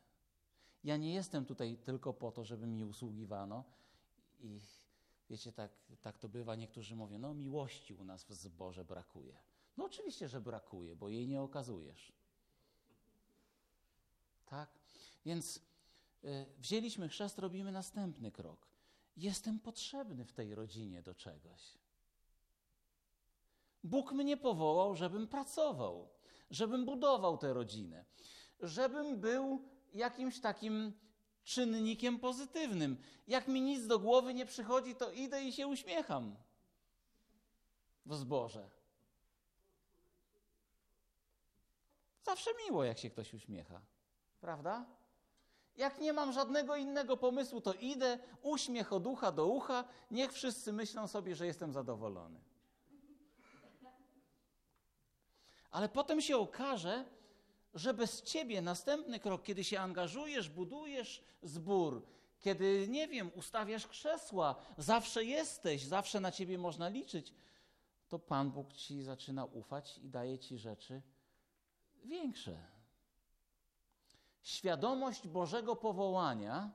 Ja nie jestem tutaj tylko po to, żeby mi usługiwano i wiecie, tak, tak to bywa, niektórzy mówią, no miłości u nas w zborze brakuje. No oczywiście, że brakuje, bo jej nie okazujesz. Tak? Więc y, wzięliśmy chrzest, robimy następny krok. Jestem potrzebny w tej rodzinie do czegoś. Bóg mnie powołał, żebym pracował, żebym budował tę rodzinę, żebym był jakimś takim czynnikiem pozytywnym. Jak mi nic do głowy nie przychodzi, to idę i się uśmiecham w zborze. Zawsze miło, jak się ktoś uśmiecha, prawda? Jak nie mam żadnego innego pomysłu, to idę, uśmiech od ucha do ucha, niech wszyscy myślą sobie, że jestem zadowolony. Ale potem się okaże, że bez ciebie następny krok, kiedy się angażujesz, budujesz zbór, kiedy, nie wiem, ustawiasz krzesła, zawsze jesteś, zawsze na ciebie można liczyć, to Pan Bóg ci zaczyna ufać i daje ci rzeczy większe. Świadomość Bożego powołania,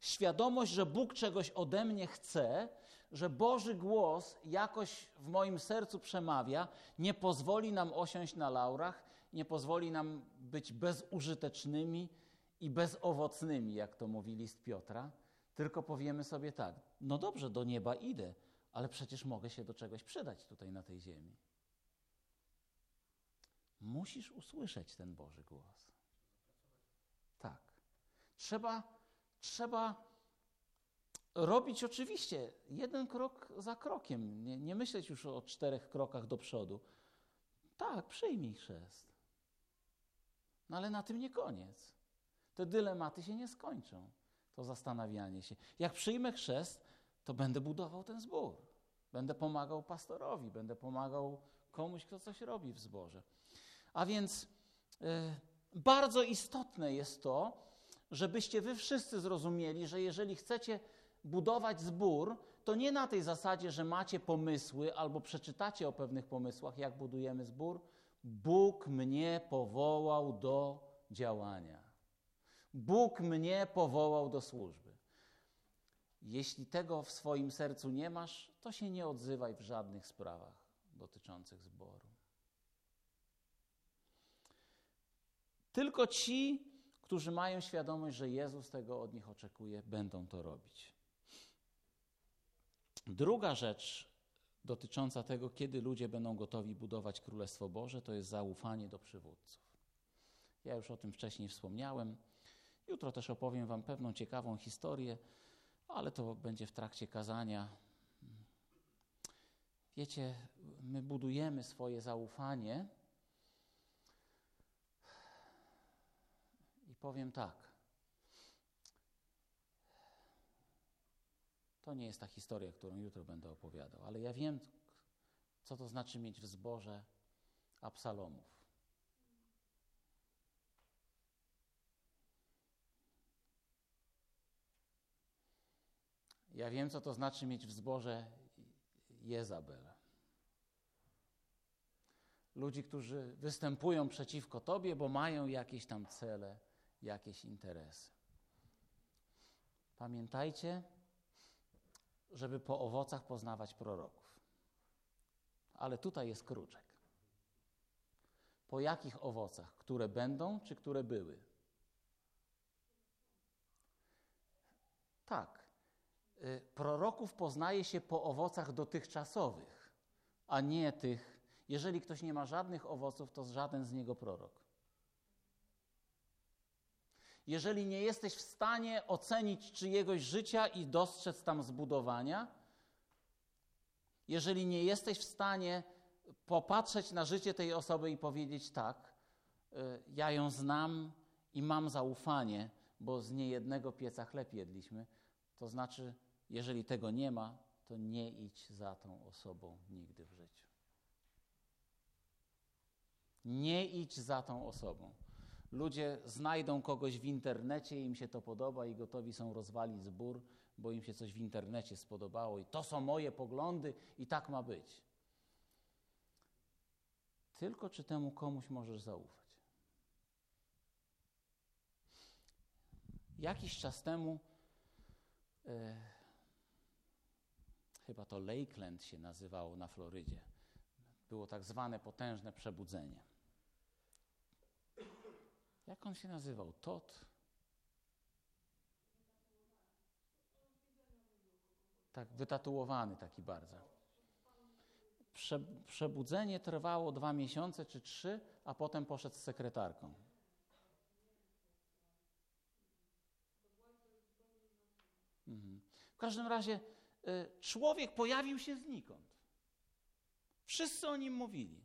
świadomość, że Bóg czegoś ode mnie chce, że Boży głos jakoś w moim sercu przemawia, nie pozwoli nam osiąść na laurach, nie pozwoli nam być bezużytecznymi i bezowocnymi, jak to mówi list Piotra, tylko powiemy sobie tak: no dobrze, do nieba idę, ale przecież mogę się do czegoś przydać tutaj na tej ziemi. Musisz usłyszeć ten Boży głos. Tak. Trzeba, trzeba robić oczywiście jeden krok za krokiem, nie, nie myśleć już o czterech krokach do przodu. Tak, przyjmij chrzest. No ale na tym nie koniec. Te dylematy się nie skończą. To zastanawianie się. Jak przyjmę chrzest, to będę budował ten zbór. Będę pomagał pastorowi, będę pomagał komuś, kto coś robi w zborze. A więc y, bardzo istotne jest to, żebyście wy wszyscy zrozumieli, że jeżeli chcecie budować zbór, to nie na tej zasadzie, że macie pomysły albo przeczytacie o pewnych pomysłach, jak budujemy zbór. Bóg mnie powołał do działania. Bóg mnie powołał do służby. Jeśli tego w swoim sercu nie masz, to się nie odzywaj w żadnych sprawach dotyczących zboru. Tylko ci, którzy mają świadomość, że Jezus tego od nich oczekuje, będą to robić. Druga rzecz dotycząca tego, kiedy ludzie będą gotowi budować Królestwo Boże, to jest zaufanie do przywódców. Ja już o tym wcześniej wspomniałem. Jutro też opowiem Wam pewną ciekawą historię, ale to będzie w trakcie kazania. Wiecie, my budujemy swoje zaufanie powiem tak. To nie jest ta historia, którą jutro będę opowiadał, ale ja wiem, co to znaczy mieć w zborze Absalomów. Ja wiem, co to znaczy mieć w zborze Jezabel. Ludzi, którzy występują przeciwko Tobie, bo mają jakieś tam cele, jakieś interesy. Pamiętajcie, żeby po owocach poznawać proroków. Ale tutaj jest kruczek. Po jakich owocach? Które będą, czy które były? Tak. Y, proroków poznaje się po owocach dotychczasowych, a nie tych. Jeżeli ktoś nie ma żadnych owoców, to żaden z niego prorok. Jeżeli nie jesteś w stanie ocenić czyjegoś życia i dostrzec tam zbudowania, jeżeli nie jesteś w stanie popatrzeć na życie tej osoby i powiedzieć tak, y, ja ją znam i mam zaufanie, bo z niejednego pieca chleb jedliśmy, to znaczy, jeżeli tego nie ma, to nie idź za tą osobą nigdy w życiu. Nie idź za tą osobą. Ludzie znajdą kogoś w internecie, im się to podoba i gotowi są rozwalić zbór, bo im się coś w internecie spodobało i to są moje poglądy i tak ma być. Tylko czy temu komuś możesz zaufać? Jakiś czas temu, e, chyba to Lakeland się nazywało na Florydzie, było tak zwane potężne przebudzenie. Jak on się nazywał? Tot? Tak, wytatuowany taki bardzo. Prze, przebudzenie trwało dwa miesiące czy trzy, a potem poszedł z sekretarką. Mhm. W każdym razie y, człowiek pojawił się znikąd. Wszyscy o nim mówili,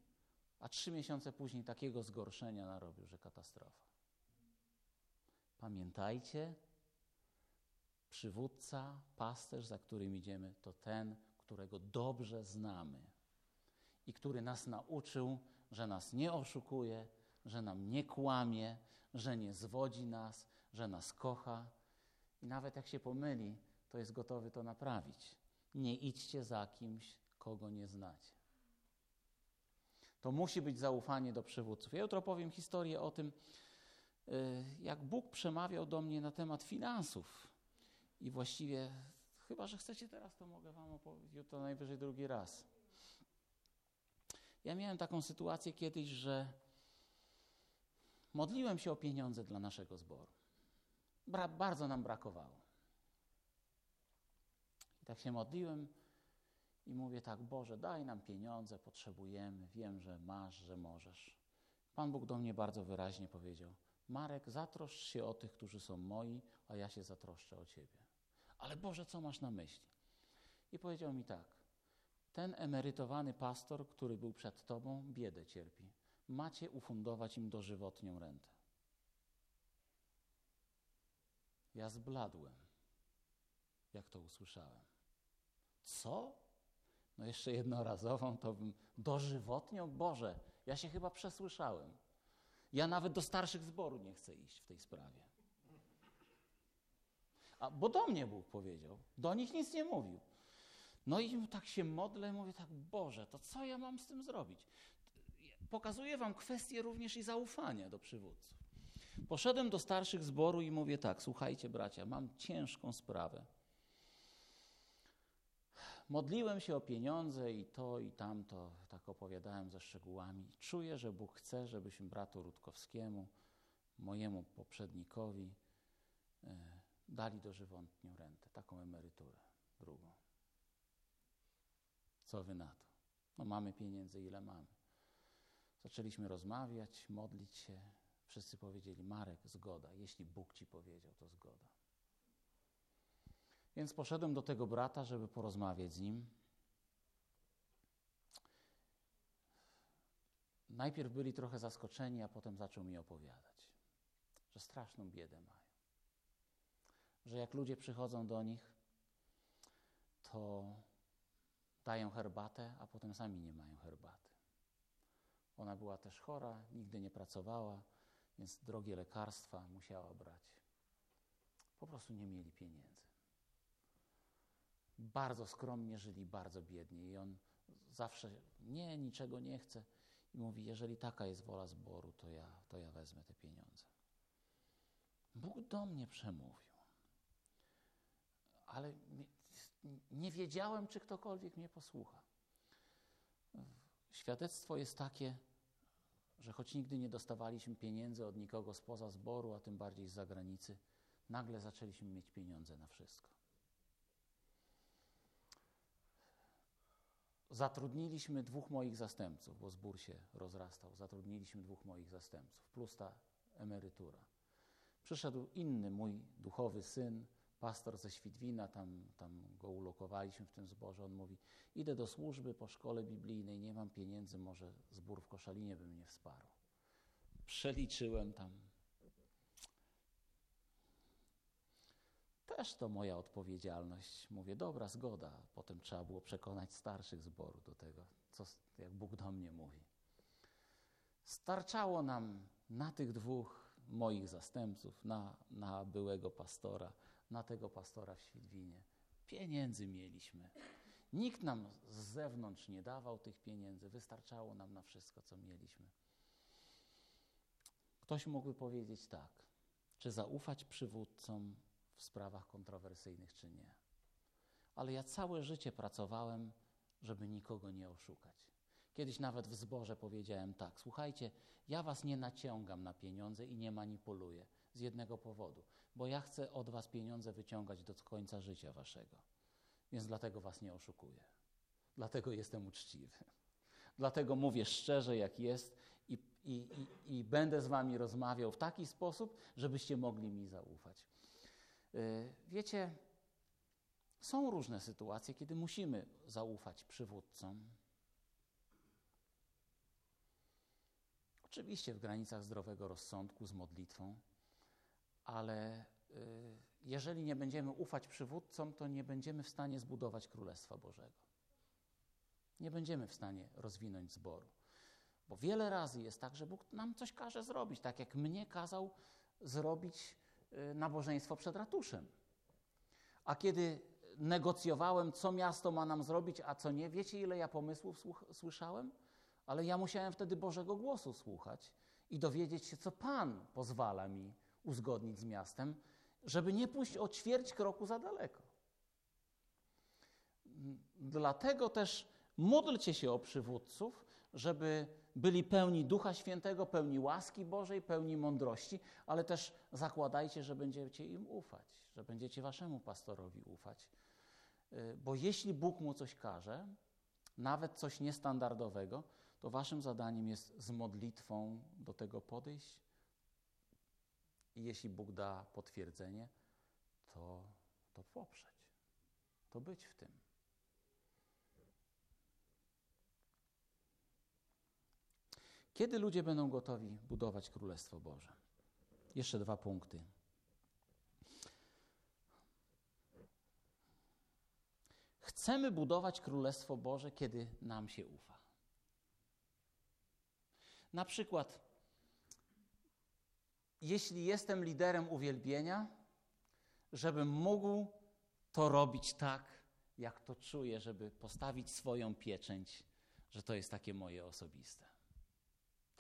a trzy miesiące później takiego zgorszenia narobił, że katastrofa. Pamiętajcie, przywódca, pasterz, za którym idziemy, to ten, którego dobrze znamy i który nas nauczył, że nas nie oszukuje, że nam nie kłamie, że nie zwodzi nas, że nas kocha i nawet jak się pomyli, to jest gotowy to naprawić. Nie idźcie za kimś, kogo nie znacie. To musi być zaufanie do przywódców. Ja jutro powiem historię o tym, jak Bóg przemawiał do mnie na temat finansów. I właściwie, chyba że chcecie teraz, to mogę Wam opowiedzieć jutro najwyżej drugi raz. Ja miałem taką sytuację kiedyś, że modliłem się o pieniądze dla naszego zboru. Bra bardzo nam brakowało. I tak się modliłem i mówię tak, Boże, daj nam pieniądze, potrzebujemy, wiem, że masz, że możesz. Pan Bóg do mnie bardzo wyraźnie powiedział, Marek, zatroszcz się o tych, którzy są moi, a ja się zatroszczę o Ciebie. Ale Boże, co masz na myśli? I powiedział mi tak, ten emerytowany pastor, który był przed Tobą, biedę cierpi. Macie ufundować im dożywotnią rentę. Ja zbladłem, jak to usłyszałem. Co? No jeszcze jednorazową to bym dożywotnią? Boże, ja się chyba przesłyszałem. Ja nawet do starszych zboru nie chcę iść w tej sprawie. A, bo do mnie Bóg powiedział, do nich nic nie mówił. No i tak się modlę, mówię tak, Boże, to co ja mam z tym zrobić? Pokazuję wam kwestię również i zaufania do przywódców. Poszedłem do starszych zboru i mówię tak, słuchajcie bracia, mam ciężką sprawę. Modliłem się o pieniądze i to i tamto, tak opowiadałem ze szczegółami. Czuję, że Bóg chce, żebyśmy bratu Rutkowskiemu, mojemu poprzednikowi, e, dali dożywotnią rentę, taką emeryturę, drugą. Co wy na to? No mamy pieniędzy, ile mamy. Zaczęliśmy rozmawiać, modlić się. Wszyscy powiedzieli, Marek, zgoda. Jeśli Bóg ci powiedział, to zgoda. Więc poszedłem do tego brata, żeby porozmawiać z nim. Najpierw byli trochę zaskoczeni, a potem zaczął mi opowiadać, że straszną biedę mają. Że jak ludzie przychodzą do nich, to dają herbatę, a potem sami nie mają herbaty. Ona była też chora, nigdy nie pracowała, więc drogie lekarstwa musiała brać. Po prostu nie mieli pieniędzy. Bardzo skromnie żyli, bardzo biednie i on zawsze nie, niczego nie chce i mówi, jeżeli taka jest wola zboru, to ja, to ja wezmę te pieniądze. Bóg do mnie przemówił. Ale nie wiedziałem, czy ktokolwiek mnie posłucha. Świadectwo jest takie, że choć nigdy nie dostawaliśmy pieniędzy od nikogo spoza zboru, a tym bardziej z zagranicy, nagle zaczęliśmy mieć pieniądze na wszystko. Zatrudniliśmy dwóch moich zastępców, bo zbór się rozrastał. Zatrudniliśmy dwóch moich zastępców, plus ta emerytura. Przyszedł inny mój duchowy syn, pastor ze Świdwina, tam, tam go ulokowaliśmy w tym zborze. On mówi: Idę do służby po szkole biblijnej, nie mam pieniędzy, może zbór w Koszalinie by mnie wsparł. Przeliczyłem tam. Też to moja odpowiedzialność. Mówię, dobra, zgoda. Potem trzeba było przekonać starszych zboru do tego, co, jak Bóg do mnie mówi. Starczało nam na tych dwóch moich zastępców, na, na byłego pastora, na tego pastora w Świdwinie. Pieniędzy mieliśmy. Nikt nam z zewnątrz nie dawał tych pieniędzy, wystarczało nam na wszystko, co mieliśmy. Ktoś mógłby powiedzieć tak, czy zaufać przywódcom w sprawach kontrowersyjnych, czy nie. Ale ja całe życie pracowałem, żeby nikogo nie oszukać. Kiedyś nawet w zborze powiedziałem tak: Słuchajcie, ja was nie naciągam na pieniądze i nie manipuluję z jednego powodu, bo ja chcę od was pieniądze wyciągać do końca życia waszego. Więc dlatego was nie oszukuję. Dlatego jestem uczciwy. Dlatego mówię szczerze, jak jest, i, i, i, i będę z wami rozmawiał w taki sposób, żebyście mogli mi zaufać. Yy, Wiecie, są różne sytuacje, kiedy musimy zaufać przywódcom. Oczywiście w granicach zdrowego rozsądku, z modlitwą, ale y, jeżeli nie będziemy ufać przywódcom, to nie będziemy w stanie zbudować Królestwa Bożego. Nie będziemy w stanie rozwinąć zboru. Bo wiele razy jest tak, że Bóg nam coś każe zrobić, tak jak mnie kazał zrobić y, nabożeństwo przed ratuszem. A kiedy negocjowałem, co miasto ma nam zrobić, a co nie, wiecie, ile ja pomysłów słyszałem? Ale ja musiałem wtedy Bożego głosu słuchać i dowiedzieć się, co Pan pozwala mi uzgodnić z miastem, żeby nie pójść o ćwierć kroku za daleko. Dlatego też módlcie się o przywódców, żeby byli pełni Ducha Świętego, pełni łaski Bożej, pełni mądrości, ale też zakładajcie, że będziecie im ufać, że będziecie waszemu pastorowi ufać. Y, Bo jeśli Bóg mu coś każe, nawet coś niestandardowego, to waszym zadaniem jest z modlitwą do tego podejść. I jeśli Bóg da potwierdzenie, to, to poprzeć, to być w tym. Kiedy ludzie będą gotowi budować Królestwo Boże? Jeszcze dwa punkty. Chcemy budować Królestwo Boże, kiedy nam się ufa. Na przykład, jeśli jestem liderem uwielbienia, żebym mógł to robić tak, jak to czuję, żeby postawić swoją pieczęć, że to jest takie moje osobiste.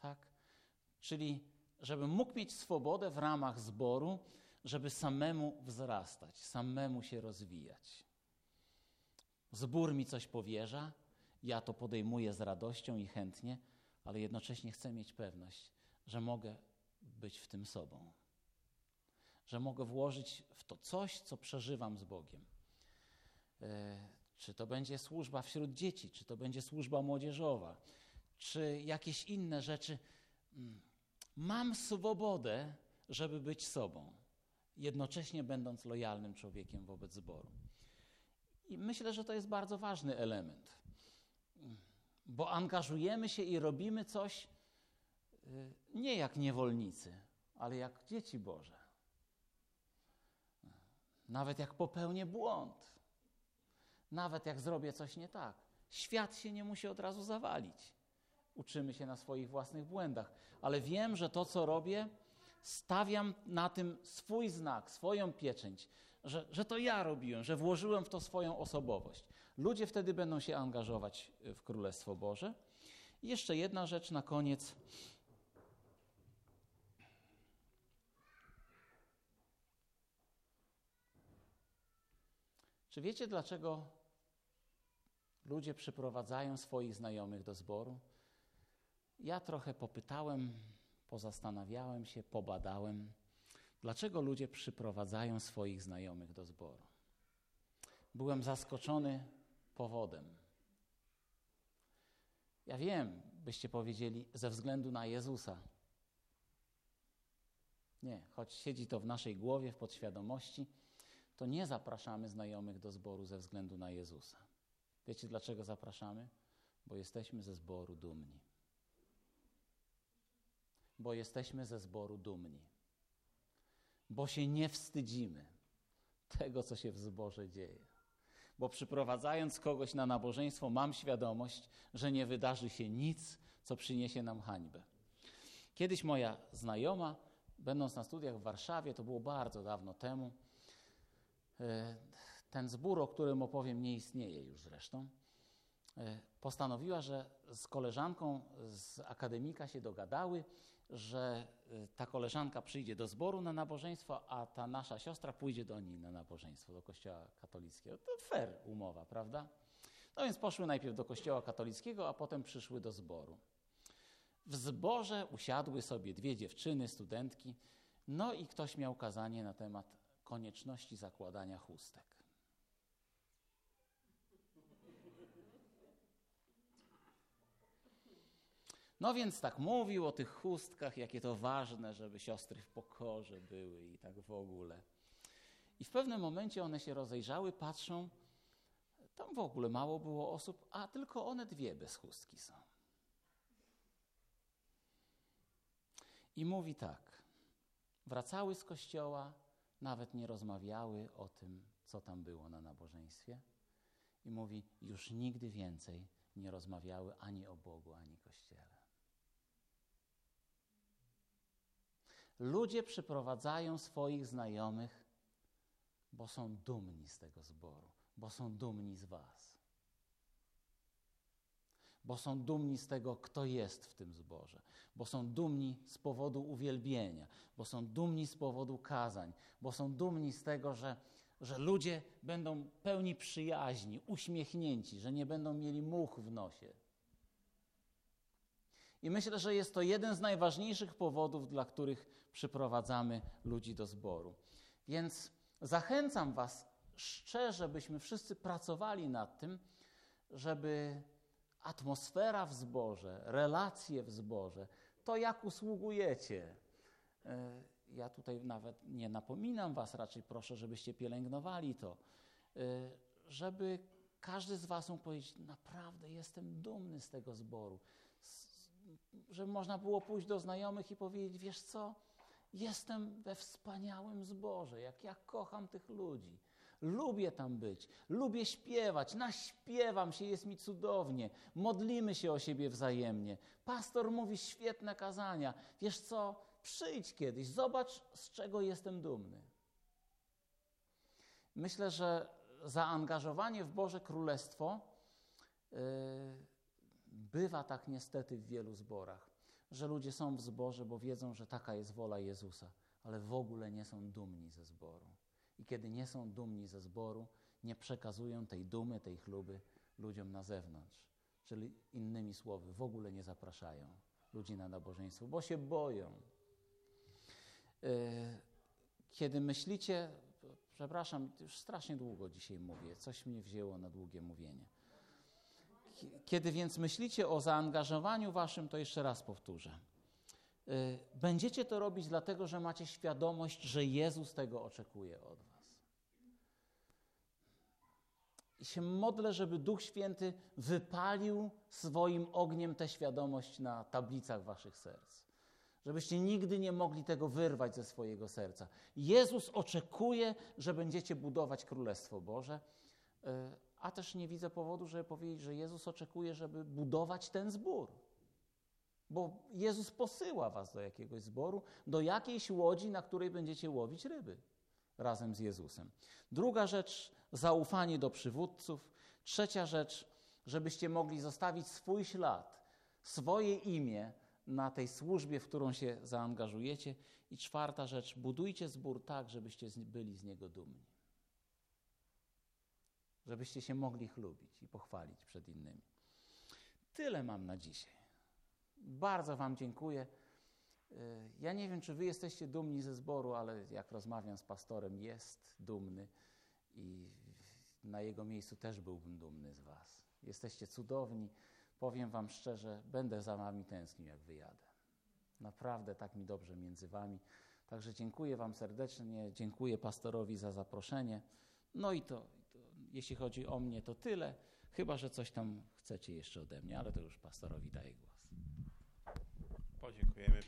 Tak? Czyli, żebym mógł mieć swobodę w ramach zboru, żeby samemu wzrastać, samemu się rozwijać. Zbór mi coś powierza, ja to podejmuję z radością i chętnie, ale jednocześnie chcę mieć pewność, że mogę być w tym sobą. Że mogę włożyć w to coś, co przeżywam z Bogiem. E, Czy to będzie służba wśród dzieci, czy to będzie służba młodzieżowa, czy jakieś inne rzeczy. Mm, Mam swobodę, żeby być sobą, jednocześnie będąc lojalnym człowiekiem wobec zboru. I myślę, że to jest bardzo ważny element, Mm, bo angażujemy się i robimy coś y, nie jak niewolnicy, ale jak dzieci Boże. Nawet jak popełnię błąd, Nawet jak zrobię coś nie tak, świat się nie musi od razu zawalić. Uczymy się na swoich własnych błędach, ale wiem, że to, co robię, stawiam na tym swój znak, swoją pieczęć, że, że to ja robiłem, że włożyłem w to swoją osobowość. Ludzie wtedy będą się angażować w Królestwo Boże. I jeszcze jedna rzecz na koniec. Czy wiecie, dlaczego ludzie przyprowadzają swoich znajomych do zboru? Ja trochę popytałem, pozastanawiałem się, pobadałem, dlaczego ludzie przyprowadzają swoich znajomych do zboru. Byłem zaskoczony powodem. Ja wiem, byście powiedzieli, ze względu na Jezusa. Nie, choć siedzi to w naszej głowie, w podświadomości, to nie zapraszamy znajomych do zboru ze względu na Jezusa. Wiecie dlaczego zapraszamy? Bo jesteśmy ze zboru dumni. Bo jesteśmy ze zboru dumni. Bo się nie wstydzimy tego, co się w zborze dzieje. Bo przyprowadzając kogoś na nabożeństwo, mam świadomość, że nie wydarzy się nic, co przyniesie nam hańbę. Kiedyś moja znajoma, będąc na studiach w Warszawie, to było bardzo dawno temu, e, ten zbór, o którym opowiem, nie istnieje już zresztą. E, postanowiła, że z koleżanką z akademika się dogadały, że e, ta koleżanka przyjdzie do zboru na nabożeństwo, a ta nasza siostra pójdzie do niej na nabożeństwo, do kościoła katolickiego. To fair umowa, prawda? No więc poszły najpierw do kościoła katolickiego, a potem przyszły do zboru. W zborze usiadły sobie dwie dziewczyny, studentki, no i ktoś miał kazanie na temat konieczności zakładania chustek. No więc tak mówił o tych chustkach, jakie to ważne, żeby siostry w pokorze były i tak w ogóle. I w pewnym momencie one się rozejrzały, patrzą, tam w ogóle mało było osób, a tylko one dwie bez chustki są. I mówi tak: wracały z kościoła, nawet nie rozmawiały o tym, co tam było na nabożeństwie. I mówi: już nigdy więcej nie rozmawiały ani o Bogu, ani Kościele. Ludzie przyprowadzają swoich znajomych, bo są dumni z tego zboru, bo są dumni z Was. Bo są dumni z tego, kto jest w tym zborze, bo są dumni z powodu uwielbienia, bo są dumni z powodu kazań, bo są dumni z tego, że, że ludzie będą pełni przyjaźni, uśmiechnięci, że nie będą mieli much w nosie. I myślę, że jest to jeden z najważniejszych powodów, dla których przyprowadzamy ludzi do zboru. Więc zachęcam Was szczerze, byśmy wszyscy pracowali nad tym, żeby atmosfera w zborze, relacje w zborze, to jak usługujecie. E, ja tutaj nawet nie napominam Was, raczej proszę, żebyście pielęgnowali to, e, żeby każdy z Was mógł powiedzieć: Naprawdę jestem dumny z tego zboru. Żeby można było pójść do znajomych i powiedzieć: Wiesz co? Jestem we wspaniałym zborze, jak ja kocham tych ludzi. Lubię tam być, lubię śpiewać, naśpiewam się, jest mi cudownie. Modlimy się o siebie wzajemnie. Pastor mówi świetne kazania. Wiesz co? Przyjdź kiedyś, zobacz, z czego jestem dumny. Myślę, że zaangażowanie w Boże Królestwo yy, bywa tak niestety w wielu zborach że ludzie są w zborze, bo wiedzą, że taka jest wola Jezusa, ale w ogóle nie są dumni ze zboru. I kiedy nie są dumni ze zboru, nie przekazują tej dumy, tej chluby ludziom na zewnątrz. Czyli innymi słowy, w ogóle nie zapraszają ludzi na nabożeństwo, bo się boją. E, kiedy myślicie, przepraszam, już strasznie długo dzisiaj mówię, coś mnie wzięło na długie mówienie. Kiedy więc myślicie o zaangażowaniu waszym, to jeszcze raz powtórzę. Y, będziecie to robić dlatego, że macie świadomość, że Jezus tego oczekuje od was. I się modlę, żeby Duch Święty wypalił swoim ogniem tę świadomość na tablicach waszych serc. Żebyście nigdy nie mogli tego wyrwać ze swojego serca. Jezus oczekuje, że będziecie budować Królestwo Boże, y, a też nie widzę powodu, żeby powiedzieć, że Jezus oczekuje, żeby budować ten zbór. Bo Jezus posyła was do jakiegoś zboru, do jakiejś łodzi, na której będziecie łowić ryby razem z Jezusem. Druga rzecz, zaufanie do przywódców. Trzecia rzecz, żebyście mogli zostawić swój ślad, swoje imię na tej służbie, w którą się zaangażujecie. I czwarta rzecz, budujcie zbór tak, żebyście byli z niego dumni. Żebyście się mogli chlubić i pochwalić przed innymi. Tyle mam na dzisiaj. Bardzo Wam dziękuję. Y, Ja nie wiem, czy Wy jesteście dumni ze zboru, ale jak rozmawiam z pastorem, jest dumny i na jego miejscu też byłbym dumny z Was. Jesteście cudowni. Powiem Wam szczerze, będę za Wami tęsknił, jak wyjadę. Naprawdę tak mi dobrze między Wami. Także dziękuję Wam serdecznie, dziękuję pastorowi za zaproszenie. No i to, i to jeśli chodzi o mnie, to tyle. Chyba, że coś tam chcecie jeszcze ode mnie, ale to już pastorowi daję głos. Podziękujemy.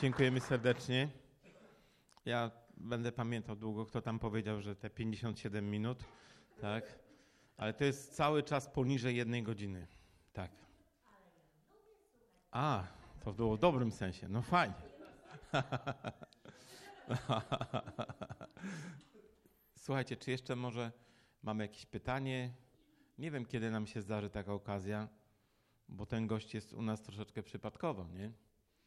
Dziękujemy serdecznie. Ja będę pamiętał długo, kto tam powiedział, że te 57 minut, tak? Ale to jest cały czas poniżej jednej godziny, tak. A, to było w dobrym sensie, no fajnie. Słuchajcie, czy jeszcze może mamy jakieś pytanie? Nie wiem, kiedy nam się zdarzy taka okazja, bo ten gość jest u nas troszeczkę przypadkowo, nie?